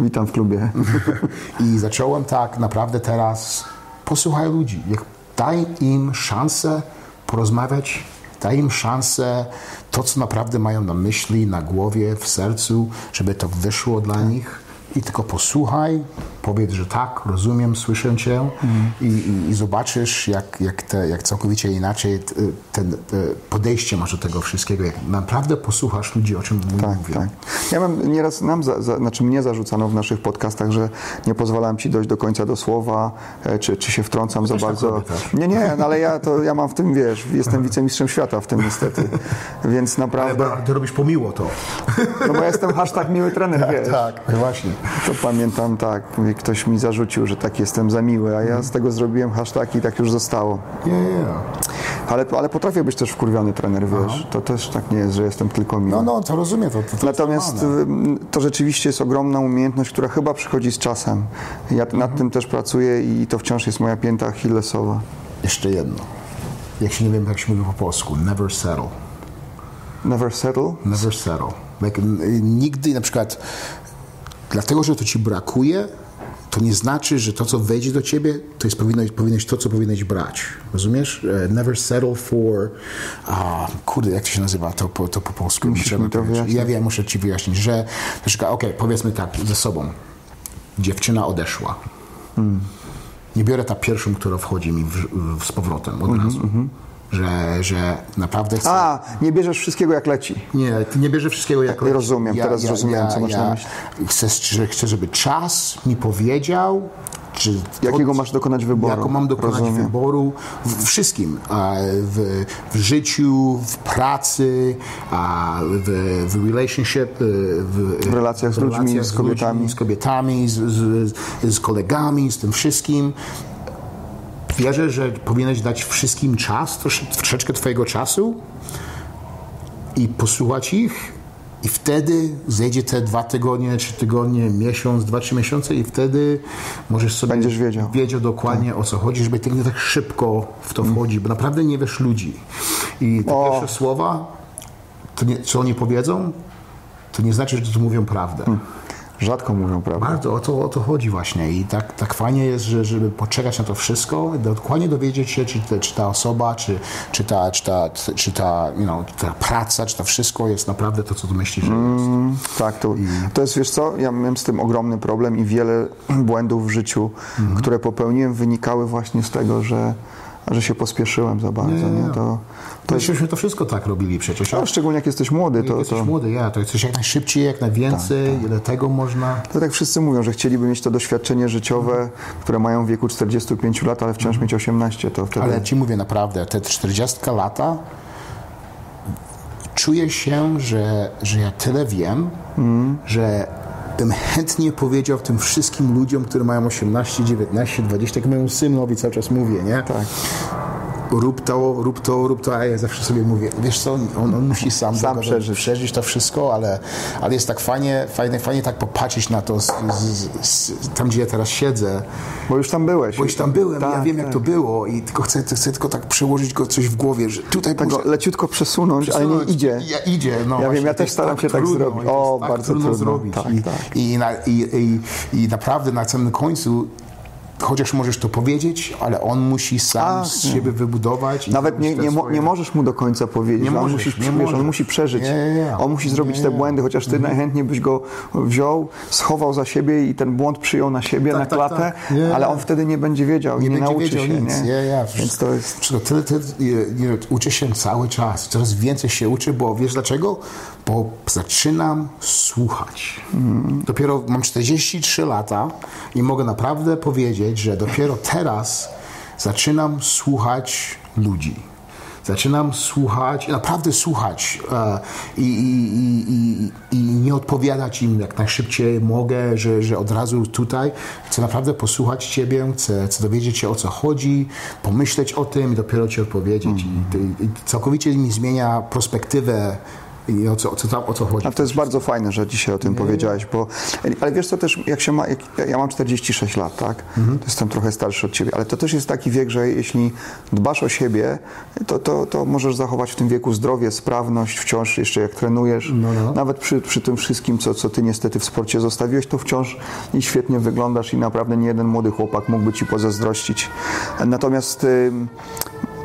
Speaker 1: Witam w klubie.
Speaker 2: I zacząłem tak naprawdę teraz posłuchaj ludzi. Jak daj im szansę porozmawiać, daj im szansę to, co naprawdę mają na myśli, na głowie, w sercu, żeby to wyszło dla nich. I tylko posłuchaj, powiedz, że tak, rozumiem, słyszę cię i, i, i zobaczysz, jak, jak, te, jak całkowicie inaczej ten, te podejście masz do tego wszystkiego. Jak naprawdę posłuchasz ludzi, o czym
Speaker 1: Tak,
Speaker 2: mówią.
Speaker 1: tak. Ja mam nieraz, nam za, za, znaczy mnie zarzucano w naszych podcastach, że nie pozwalam ci dojść do końca do słowa, e, czy, czy się wtrącam za
Speaker 2: tak
Speaker 1: bardzo.
Speaker 2: też.
Speaker 1: Nie, nie, no ale ja, to, ja mam w tym, wiesz, jestem wicemistrzem świata w tym niestety, więc
Speaker 2: Ale
Speaker 1: naprawdę,
Speaker 2: ba- ty robisz pomiło to.
Speaker 1: no bo ja jestem hashtag miły trener, wiesz.
Speaker 2: Tak, właśnie.
Speaker 1: To pamiętam tak, ktoś mi zarzucił, że tak jestem za miły, a ja z tego zrobiłem hashtag i tak już zostało.
Speaker 2: Nie, nie, nie.
Speaker 1: Ale, ale potrafię być też wkurwiony trener, wiesz. To też tak nie jest, że jestem tylko miły.
Speaker 2: No, no, to rozumiem. To, to, to
Speaker 1: Natomiast to rzeczywiście jest ogromna umiejętność, która chyba przychodzi z czasem. Ja nad tym też pracuję i to wciąż jest moja pięta achillesowa.
Speaker 2: Jeszcze jedno. Jak się nie wiem, jak się mówi po polsku. Never settle.
Speaker 1: Never settle.
Speaker 2: Never settle. Like, nigdy na przykład dlatego, że to ci brakuje, to nie znaczy, że to, co wejdzie do ciebie, to jest powinieneś, powinieneś to, co powinieneś brać. Rozumiesz? E, Never settle for... A, kurde, jak to się nazywa to po, to po polsku? Trzeba
Speaker 1: to wyjaśnić.
Speaker 2: Ja wiem, muszę ci wyjaśnić, że okej, powiedzmy tak, ze sobą. Dziewczyna odeszła. Nie biorę ta pierwszą, która wchodzi mi w, w, z powrotem od razu. Że, że naprawdę chcę...
Speaker 1: A, nie bierzesz wszystkiego jak leci.
Speaker 2: Nie, nie bierze wszystkiego jako...
Speaker 1: Rozumiem, teraz zrozumiałem, co masz na myśli.
Speaker 2: Chcę, że chcę, żeby czas mi powiedział, czy...
Speaker 1: Jakiego masz dokonać wyboru.
Speaker 2: Jaką mam dokonać
Speaker 1: Rozumiem.
Speaker 2: wyboru w wszystkim. W, w życiu, w pracy, w, w relationship, y, w,
Speaker 1: W relacjach z ludźmi, z kobietami.
Speaker 2: z kobietami, z, z, z kolegami, z tym wszystkim. Wierzę, że powinieneś dać wszystkim czas, trosz, troszeczkę twojego czasu i posłuchać ich i wtedy zejdzie te dwa tygodnie, trzy tygodnie, miesiąc, dwa, trzy miesiące i wtedy możesz sobie
Speaker 1: Będziesz wiedział.
Speaker 2: wiedział dokładnie o co chodzi, żeby ty nie tak szybko w to wchodzi, bo naprawdę nie wiesz ludzi. I te
Speaker 1: O.
Speaker 2: pierwsze słowa, to nie, co oni powiedzą, to nie znaczy, że to mówią prawdę.
Speaker 1: Rzadko mówią prawdę.
Speaker 2: Bardzo o to, o to chodzi właśnie i tak, tak fajnie jest, że, żeby poczekać na to wszystko, dokładnie dowiedzieć się, czy, te, czy ta osoba, czy, czy, ta, czy, ta, czy ta, you know, ta praca, czy to wszystko jest naprawdę to, co ty myślisz, że jest.
Speaker 1: Tak, to, to jest, wiesz co, ja miałem z tym ogromny problem i wiele błędów w życiu, które popełniłem, wynikały właśnie z tego, że, że się pospieszyłem za bardzo, nie? To,
Speaker 2: To
Speaker 1: to jest,
Speaker 2: Myśmy to wszystko tak robili przecież.
Speaker 1: a szczególnie jak jesteś młody,
Speaker 2: Jak
Speaker 1: to,
Speaker 2: jesteś
Speaker 1: to,
Speaker 2: młody, ja, to jesteś jak najszybciej, jak najwięcej, ile tego można.
Speaker 1: to tak wszyscy mówią, że chcieliby mieć to doświadczenie życiowe, które mają w wieku 45 lat, ale wciąż mieć 18, to wtedy...
Speaker 2: Ale ja ci mówię naprawdę, te 40 lata czuję się, że, że ja tyle wiem, że bym chętnie powiedział tym wszystkim ludziom, którzy mają 18, 19, 20, jak mojemu synowi cały czas mówię, nie?
Speaker 1: Tak.
Speaker 2: Rób to, rób to, rób to, a ja zawsze sobie mówię, wiesz co, on, on musi sam,
Speaker 1: Sam przeżyć.
Speaker 2: przeżyć to wszystko, ale, ale jest tak fajnie, fajnie, fajnie tak popatrzeć na to, z, z, z, tam gdzie ja teraz siedzę,
Speaker 1: Bo już tam byłeś.
Speaker 2: bo już tam byłem, ja
Speaker 1: Tak,
Speaker 2: wiem jak
Speaker 1: tak.
Speaker 2: to było i tylko chcę, chcę tylko tak przełożyć go coś w głowie, że tutaj
Speaker 1: Tak
Speaker 2: muszę
Speaker 1: leciutko przesunąć, ale nie
Speaker 2: przesunąć.
Speaker 1: idzie.
Speaker 2: Ja, idzie, no
Speaker 1: Ja wiem, ja też staram się tak zrobić. O,
Speaker 2: tak
Speaker 1: bardzo
Speaker 2: trudno
Speaker 1: trudno.
Speaker 2: zrobić.
Speaker 1: Tak,
Speaker 2: I,
Speaker 1: tak.
Speaker 2: I, i, I naprawdę na samym końcu chociaż możesz to powiedzieć, ale on musi sam
Speaker 1: A,
Speaker 2: z
Speaker 1: nie.
Speaker 2: siebie wybudować.
Speaker 1: Nawet nie, nie,
Speaker 2: swoje-
Speaker 1: nie możesz mu do końca powiedzieć.
Speaker 2: Nie
Speaker 1: że on,
Speaker 2: możesz,
Speaker 1: musi,
Speaker 2: nie
Speaker 1: wiesz, on
Speaker 2: możesz.
Speaker 1: musi przeżyć.
Speaker 2: Nie.
Speaker 1: On musi zrobić te błędy, chociaż ty najchętniej byś go wziął, schował za siebie i ten błąd przyjął na siebie,
Speaker 2: Tak,
Speaker 1: na
Speaker 2: tak,
Speaker 1: klatę,
Speaker 2: tak.
Speaker 1: Ale on wtedy nie będzie wiedział i nie,
Speaker 2: nie
Speaker 1: nauczy
Speaker 2: wiedział
Speaker 1: się.
Speaker 2: nic.
Speaker 1: Nie?
Speaker 2: Ja.
Speaker 1: Więc to jest...
Speaker 2: Wszystko, tyle, tyle, uczę się cały czas. Coraz więcej się uczę, bo wiesz dlaczego? Bo zaczynam słuchać.
Speaker 1: Mhm.
Speaker 2: Dopiero mam 43 lata i mogę naprawdę powiedzieć, że dopiero teraz zaczynam słuchać ludzi. Zaczynam słuchać, naprawdę słuchać e, i, i, i, i, nie odpowiadać im jak najszybciej mogę, że, że od razu tutaj. Chcę naprawdę posłuchać Ciebie, chcę, chcę dowiedzieć się o co chodzi, pomyśleć o tym i dopiero Ci odpowiedzieć. I, I całkowicie mi zmienia perspektywę i o co, o co, tam, o co chodzi.
Speaker 1: A to jest bardzo fajne, że dzisiaj o tym powiedziałeś, bo, ale wiesz co też, jak się ma, jak, ja mam 46 lat, tak?
Speaker 2: Mhm.
Speaker 1: To jestem trochę starszy od ciebie, ale to też jest taki wiek, że jeśli dbasz o siebie, to, to, to możesz zachować w tym wieku zdrowie, sprawność, wciąż jeszcze jak trenujesz,
Speaker 2: No, no.
Speaker 1: nawet przy, przy tym wszystkim, co, co ty niestety w sporcie zostawiłeś, to wciąż i świetnie wyglądasz i naprawdę nie jeden młody chłopak mógłby ci pozazdrościć. Natomiast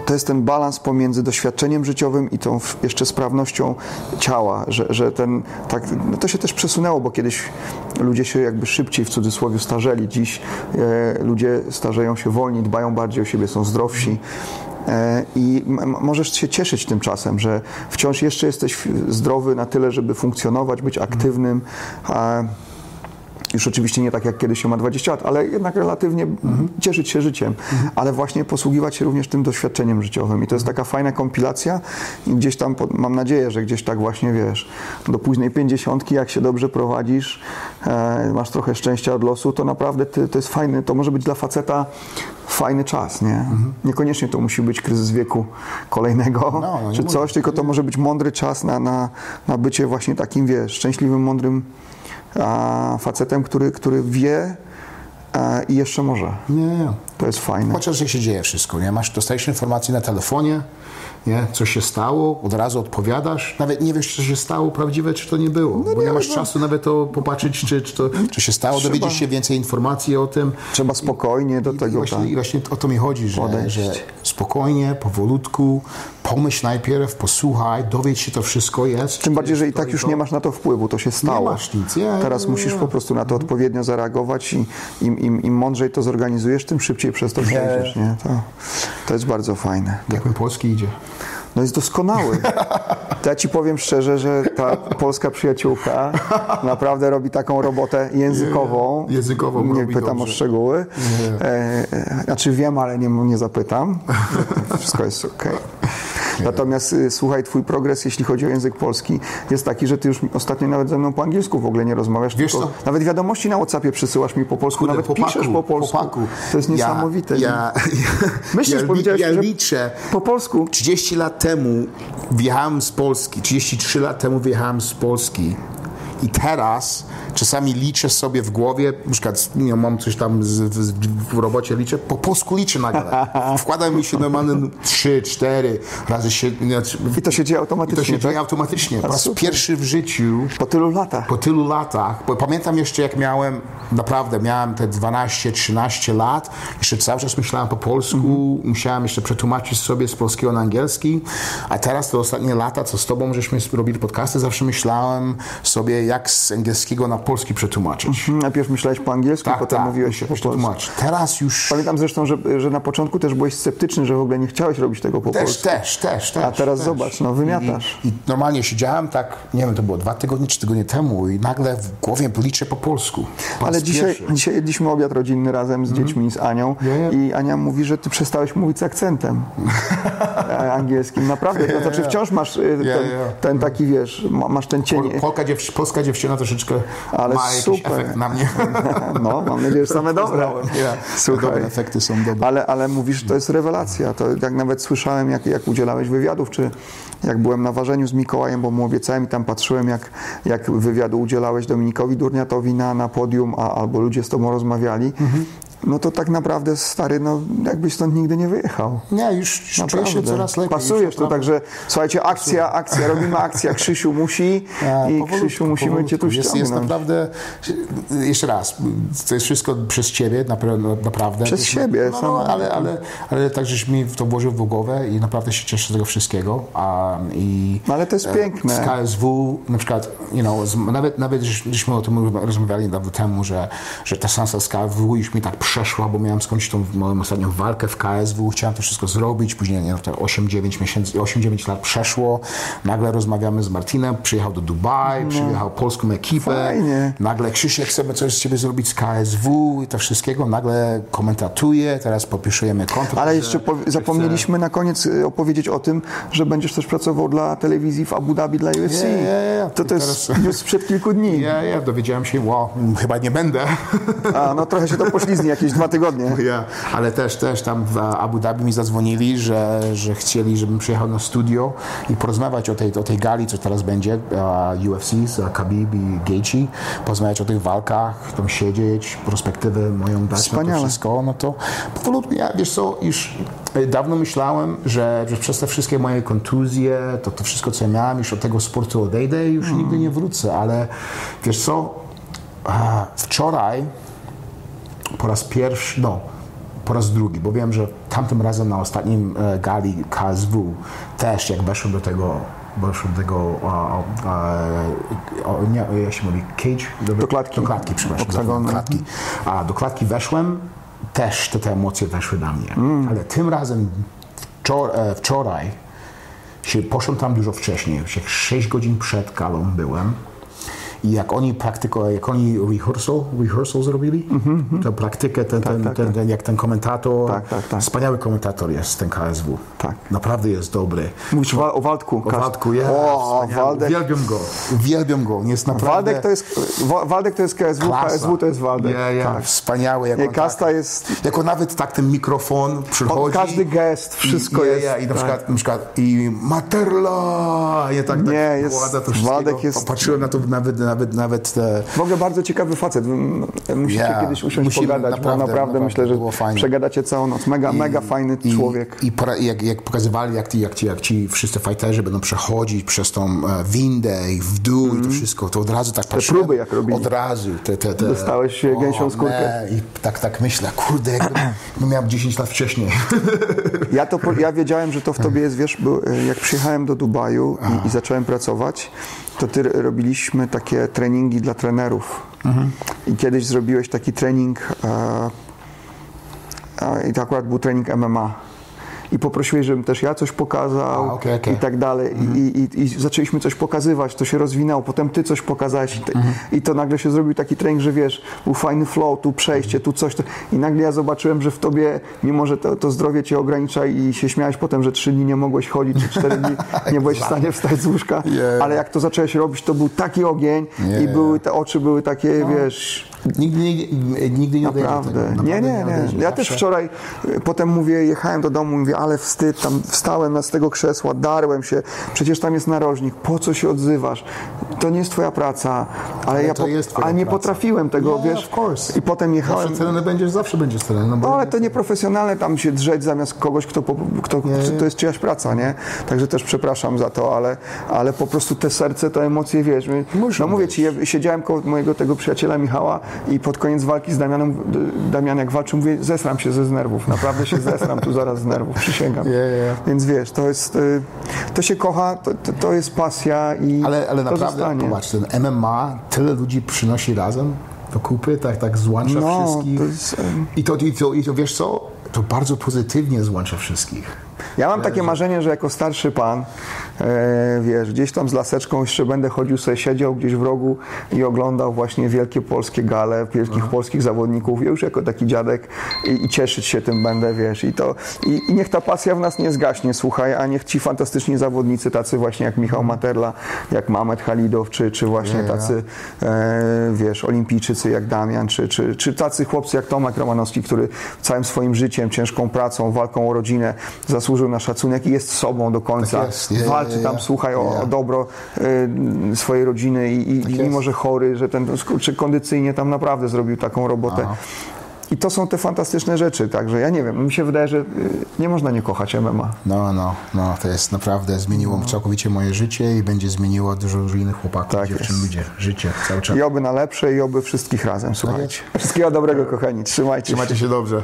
Speaker 1: to jest ten balans pomiędzy doświadczeniem życiowym i tą jeszcze sprawnością ciała, że, że ten, tak, no to się też przesunęło, bo kiedyś ludzie się jakby szybciej w cudzysłowie starzeli. Dziś e, ludzie starzeją się wolniej, dbają bardziej o siebie, są zdrowsi. E, I możesz się cieszyć tym czasem, że wciąż jeszcze jesteś zdrowy na tyle, żeby funkcjonować, być aktywnym. Już oczywiście nie tak jak kiedyś się ma 20 lat, ale jednak relatywnie cieszyć się życiem, ale właśnie posługiwać się również tym doświadczeniem życiowym. I to jest taka fajna kompilacja i gdzieś tam, pod- mam nadzieję, że gdzieś tak właśnie, wiesz, do późnej pięćdziesiątki, jak się dobrze prowadzisz, e, masz trochę szczęścia od losu, to naprawdę ty, to jest fajny, to może być dla faceta fajny czas, nie? Niekoniecznie to musi być kryzys wieku kolejnego,
Speaker 2: No, no
Speaker 1: czy coś, tylko to może być mądry czas na, na, na bycie właśnie takim, wiesz, szczęśliwym, mądrym facetem, który, który wie a, i jeszcze może.
Speaker 2: Nie, nie.
Speaker 1: To jest fajne.
Speaker 2: Chociaż się dzieje wszystko, nie? Masz, dostajesz informacje na telefonie, nie? Co się stało, od razu odpowiadasz. Nawet nie wiesz, co się stało prawdziwe, czy to nie było. bo nie masz czasu nawet to popatrzeć, czy, czy, to, czy się stało,
Speaker 1: Trzeba-
Speaker 2: dowiedzieć się więcej informacji o tym.
Speaker 1: Trzeba spokojnie do
Speaker 2: I
Speaker 1: tego.
Speaker 2: właśnie,
Speaker 1: tak.
Speaker 2: I właśnie o to mi chodzi, że,
Speaker 1: Podejść.
Speaker 2: że spokojnie, powolutku, pomyśl najpierw, posłuchaj, dowiedz się, to wszystko jest.
Speaker 1: Tym bardziej, że i tak już nie masz na to wpływu, to się stało.
Speaker 2: masz nic, nie,
Speaker 1: Teraz
Speaker 2: nie,
Speaker 1: musisz
Speaker 2: nie.
Speaker 1: po prostu na to odpowiednio zareagować i im, im, im mądrzej to zorganizujesz, tym szybciej przez to przejdziesz. Nie? To, to jest bardzo fajne.
Speaker 2: Jak mi polski idzie.
Speaker 1: No jest doskonały. To ja ci powiem szczerze, że ta polska przyjaciółka naprawdę robi taką robotę językową.
Speaker 2: Nie, językową
Speaker 1: Nie pytam o
Speaker 2: dobrze.
Speaker 1: szczegóły. E, e, znaczy wiem, ale nie, nie zapytam. Wszystko jest ok. Natomiast y, słuchaj, twój progres, jeśli chodzi o język polski, jest taki, że ty już ostatnio nawet ze mną po angielsku w ogóle nie rozmawiasz.
Speaker 2: Wiesz co?
Speaker 1: Nawet wiadomości na WhatsAppie przysyłasz mi po polsku, nawet piszesz po polsku. To jest niesamowite.
Speaker 2: Ja, ja,
Speaker 1: Myślisz,
Speaker 2: ja,
Speaker 1: powiedziałeś,
Speaker 2: ja liczę.
Speaker 1: Po polsku.
Speaker 2: 30 lat temu wjechałem z Polski, 33 lat temu wyjechałem z Polski I teraz czasami liczę sobie w głowie, na przykład mam coś tam z, z, w robocie liczę, po polsku liczę nagle. Wkłada mi się normalnie 3, 4 razy się.
Speaker 1: I to się dzieje
Speaker 2: I
Speaker 1: automatycznie,
Speaker 2: to się
Speaker 1: tak?
Speaker 2: dzieje automatycznie. Po raz pierwszy w życiu
Speaker 1: Po tylu latach.
Speaker 2: po tylu latach, bo pamiętam jeszcze jak miałem, naprawdę miałem te 12-13 lat, jeszcze cały czas myślałem po polsku, musiałem jeszcze przetłumaczyć sobie z polskiego na angielski, a teraz te ostatnie lata, co z tobą żeśmy robili podcasty, zawsze myślałem sobie jak z angielskiego na polski przetłumaczyć.
Speaker 1: Najpierw myślałeś po angielsku,
Speaker 2: Tak,
Speaker 1: potem
Speaker 2: tak,
Speaker 1: mówiłeś po
Speaker 2: musiałem
Speaker 1: polsku.
Speaker 2: Teraz już
Speaker 1: Pamiętam zresztą, że, że na początku też byłeś sceptyczny, że w ogóle nie chciałeś robić tego po
Speaker 2: Też,
Speaker 1: polsku.
Speaker 2: też, też, też.
Speaker 1: A teraz
Speaker 2: też.
Speaker 1: zobacz, no, wymiatasz.
Speaker 2: I, I normalnie siedziałem tak, nie wiem, to było dwa tygodnie, trzy tygodnie temu i nagle w głowie liczę po polsku. Po
Speaker 1: Ale dzisiaj,
Speaker 2: pierwszy.
Speaker 1: dzisiaj jedliśmy obiad rodzinny razem z dziećmi i z Anią i Ania mówi, że ty przestałeś mówić z akcentem angielskim. Naprawdę, to znaczy wciąż masz e, ten, ten taki, wiesz, ma- masz ten cień.
Speaker 2: Pol, Polka dziew, polska dziewczyna troszeczkę
Speaker 1: Ale
Speaker 2: ma jakiś
Speaker 1: super.
Speaker 2: efekt na mnie.
Speaker 1: No, mam nadzieję, że same dobre.
Speaker 2: Ja.
Speaker 1: Słuchaj.
Speaker 2: Dobre efekty są dobre.
Speaker 1: Ale, ale mówisz, to jest rewelacja. To jak nawet słyszałem, jak, jak udzielałeś wywiadów, czy jak byłem na ważeniu z Mikołajem, bo mu obiecałem i tam patrzyłem, jak, jak wywiadu udzielałeś Dominikowi Durniatowi na, na podium, a, albo ludzie z tobą rozmawiali,
Speaker 2: Mhm.
Speaker 1: no to tak naprawdę, stary, no jakbyś stąd nigdy nie wyjechał.
Speaker 2: Nie, już czuję się
Speaker 1: Naprawdę.
Speaker 2: coraz lepiej.
Speaker 1: Pasujesz tu,
Speaker 2: naprawdę.
Speaker 1: także słuchajcie, akcja, akcja, robimy akcja, Krzysiu musi
Speaker 2: Ja,
Speaker 1: i
Speaker 2: powolutku,
Speaker 1: Krzysiu musimy cię tu
Speaker 2: jest, jest naprawdę, jeszcze raz, to jest wszystko przez ciebie, napra- naprawdę.
Speaker 1: Przez siebie,
Speaker 2: no, no, ale, ale, ale tak, żeś mi to włożył w głowę i naprawdę się cieszę z tego wszystkiego. A, i,
Speaker 1: No, ale to jest
Speaker 2: e,
Speaker 1: piękne.
Speaker 2: Z KSW, na przykład, you know, z, nawet, nawet żeś- żeśmy o tym rozmawiali dawno temu, że, że ta sansa z KSW już mi tak przeszła, bo miałem skończyć tą moją ostatnią walkę w KSW, chciałem to wszystko zrobić, później nie, no, te 8-9 miesięcy, 8-9 lat przeszło, nagle rozmawiamy z Martinem, przyjechał do Dubaj, przyjechał polską ekipę.
Speaker 1: Fajnie.
Speaker 2: nagle Krzysiek chcemy coś z ciebie zrobić z KSW i to wszystkiego, nagle komentatuje, teraz podpisujemy kontrakt.
Speaker 1: Ale jeszcze zapomnieliśmy na koniec y, opowiedzieć o tym, że będziesz też pracował dla telewizji w Abu Dhabi dla UFC.
Speaker 2: Ja, ja, ja.
Speaker 1: To, to jest
Speaker 2: Teraz-
Speaker 1: news sprzed kilku dni.
Speaker 2: Ja, ja dowiedziałem się, wow, chyba nie będę.
Speaker 1: A, no trochę się to poślizni, jakieś dwa tygodnie.
Speaker 2: Ja, ale też, też tam w Abu Dhabi mi zadzwonili, że, że chcieli, żebym przyjechał na studio i porozmawiać o tej, o tej gali, co teraz będzie, UFC z Khabib i Gaethje, porozmawiać o tych walkach, tam siedzieć, perspektywę moją dać na
Speaker 1: Wspaniale.
Speaker 2: to wszystko, no to powolutku, ja, wiesz co, już e, dawno myślałem, że, że przez te wszystkie moje kontuzje, to, to wszystko, co ja miałem, już od tego sportu odejdę i już nigdy nie wrócę, ale wiesz co, wczoraj po raz pierwszy, no, po raz drugi, bo wiem, że tamtym razem na ostatnim e, gali KSW też jak weszłem do tego do tego a, a, o, nie, jak się mówi, cage?
Speaker 1: Do klatki.
Speaker 2: Do klatki, przepraszam, do klatki. A do klatki weszłem, też te, te emocje weszły na mnie.
Speaker 1: Mm.
Speaker 2: Ale tym razem wczor, e, wczoraj się poszłem tam dużo wcześniej, już jak 6 godzin przed galą byłem. I jak oni praktyko, jak oni rehearsal, rehearsal zrobili, tę praktykę, ten, ten,
Speaker 1: Mhm, tak,
Speaker 2: ten, ten, jak ten komentator,
Speaker 1: Tak, tak, tak.
Speaker 2: wspaniały komentator jest ten KSW.
Speaker 1: Tak.
Speaker 2: Naprawdę jest dobry.
Speaker 1: Mówisz wa- o Waldku.
Speaker 2: O Waldku, jest.
Speaker 1: O. Waldek.
Speaker 2: Uwielbiam go. Uwielbiam go. Jest naprawdę
Speaker 1: Waldek to jest, Wa- Waldek to jest KSW,
Speaker 2: klasa.
Speaker 1: KSW to jest Waldek.
Speaker 2: Ja, ja,
Speaker 1: Tak.
Speaker 2: Wspaniały. Jak
Speaker 1: Nie, Kasta
Speaker 2: tak,
Speaker 1: jest...
Speaker 2: Jako nawet tak ten mikrofon przychodzi.
Speaker 1: każdy gest, wszystko
Speaker 2: i,
Speaker 1: jest,
Speaker 2: ja, I na
Speaker 1: tak.
Speaker 2: przykład, na przykład i Materla! Ja tak,
Speaker 1: Nie,
Speaker 2: tak
Speaker 1: jest-
Speaker 2: to wszystkiego.
Speaker 1: Waldek jest-
Speaker 2: Patrzyłem na to nawet, nawet, nawet te,
Speaker 1: W ogóle bardzo ciekawy facet. Musicie
Speaker 2: Ja,
Speaker 1: kiedyś usiąść
Speaker 2: musimy,
Speaker 1: pogadać,
Speaker 2: naprawdę,
Speaker 1: bo naprawdę,
Speaker 2: naprawdę
Speaker 1: myślę, że przegadacie całą noc. Mega, mega fajny
Speaker 2: I,
Speaker 1: człowiek.
Speaker 2: I pora, jak, jak pokazywali, jak ci, jak, ci, jak ci wszyscy fighterzy będą przechodzić przez tą e, windę i w dół i to wszystko, to od razu tak patrzyłem.
Speaker 1: próby jak robili.
Speaker 2: Od razu. Te, te, te,
Speaker 1: Dostałeś, e, gęsią skórkę.
Speaker 2: I tak, tak myślę, kurde, jakbym no miałem 10 lat wcześniej.
Speaker 1: Ja, to, ja wiedziałem, że to w tobie jest, wiesz, bo e, jak przyjechałem do Dubaju i, i zacząłem pracować, to ty robiliśmy takie treningi dla trenerów. I kiedyś zrobiłeś taki trening, e, e, i to akurat był trening MMA. I poprosiłeś, żebym też ja coś pokazał
Speaker 2: A, okej, okej.
Speaker 1: i tak dalej. I, i, I zaczęliśmy coś pokazywać, to się rozwinęło, potem ty coś pokazałeś i, ty, i to nagle się zrobił taki trening, że wiesz, był fajny flow, tu przejście, tu coś. To, I nagle ja zobaczyłem, że w tobie, mimo że to, to zdrowie cię ogranicza i się śmiałeś potem, że trzy dni nie mogłeś chodzić, czy cztery dni nie byłeś w stanie wstać z łóżka,
Speaker 2: Yeah.
Speaker 1: ale jak to zacząłeś robić, to był taki ogień i
Speaker 2: Yeah.
Speaker 1: były te oczy były takie, wiesz,
Speaker 2: Nigdy, nigdy, nigdy nie
Speaker 1: Naprawdę.
Speaker 2: tego.
Speaker 1: Nie,
Speaker 2: Naprawdę
Speaker 1: nie, nie.
Speaker 2: odejdzie.
Speaker 1: Ja też wczoraj, y, potem mówię, jechałem do domu, mówię, ale wstyd, tam wstałem z tego krzesła, darłem się, przecież tam jest narożnik, po co się odzywasz? To nie jest twoja praca, ale, ja
Speaker 2: to
Speaker 1: po, ale nie
Speaker 2: praca.
Speaker 1: potrafiłem tego,
Speaker 2: Yeah,
Speaker 1: wiesz,
Speaker 2: of course.
Speaker 1: i potem jechałem,
Speaker 2: Zawsze trener będziesz, zawsze będziesz trener. No,
Speaker 1: no ale to nieprofesjonalne tam się drzeć zamiast kogoś, kto, kto to jest czyjaś praca, nie? Także też przepraszam za to, ale, ale po prostu te serce, te emocje, wiesz, my, no mówię ci, ja siedziałem koło mojego tego przyjaciela Michała i pod koniec walki z Damianem, Damian jak walczył, mówię, zesram się ze z nerwów, naprawdę się zesram tu zaraz z nerwów, przysięgam.
Speaker 2: Yeah.
Speaker 1: Więc wiesz, to jest, y, to się kocha, to, to, jest pasja i
Speaker 2: Ale, ale naprawdę,
Speaker 1: zostanie.
Speaker 2: popatrz, ten MMA tyle ludzi przynosi razem do kupy, tak, tak złącza
Speaker 1: No,
Speaker 2: wszystkich.
Speaker 1: to jest,
Speaker 2: I, to, i, to, I to wiesz co? To bardzo pozytywnie złącza wszystkich.
Speaker 1: Ja mam takie marzenie, że jako starszy pan, wiesz, gdzieś tam z laseczką jeszcze będę chodził, sobie siedział gdzieś w rogu i oglądał właśnie wielkie polskie gale, wielkich polskich zawodników, ja już jako taki dziadek i, i cieszyć się tym będę, wiesz, i to, i, i niech ta pasja w nas nie zgaśnie, słuchaj, a niech ci fantastyczni zawodnicy, tacy właśnie jak Michał Materla, jak Mamet Halidow, czy, czy właśnie tacy, e, wiesz, olimpijczycy jak Damian, czy, czy, czy tacy chłopcy jak Tomek Romanowski, który całym swoim życiem, ciężką pracą, walką o rodzinę zasłużył na szacunek i jest sobą do końca.
Speaker 2: Tak jest.
Speaker 1: Walczy tam, słuchaj, o, o dobro y, swojej rodziny i, i, i
Speaker 2: jest.
Speaker 1: mimo, że chory, że ten czy kondycyjnie tam naprawdę zrobił taką robotę.
Speaker 2: Aha.
Speaker 1: I to są te fantastyczne rzeczy, także ja nie wiem, mi się wydaje, że y, nie można nie kochać MMA.
Speaker 2: No, no, no, to jest naprawdę zmieniło całkowicie moje życie i będzie zmieniło dużo, dużo innych chłopaków,
Speaker 1: Tak
Speaker 2: dziewczyn, ludzie, życie cały czas.
Speaker 1: I oby na lepsze i oby wszystkich razem, słuchajcie. Wszystkiego dobrego, kochani, trzymajcie się.
Speaker 2: Trzymajcie się dobrze.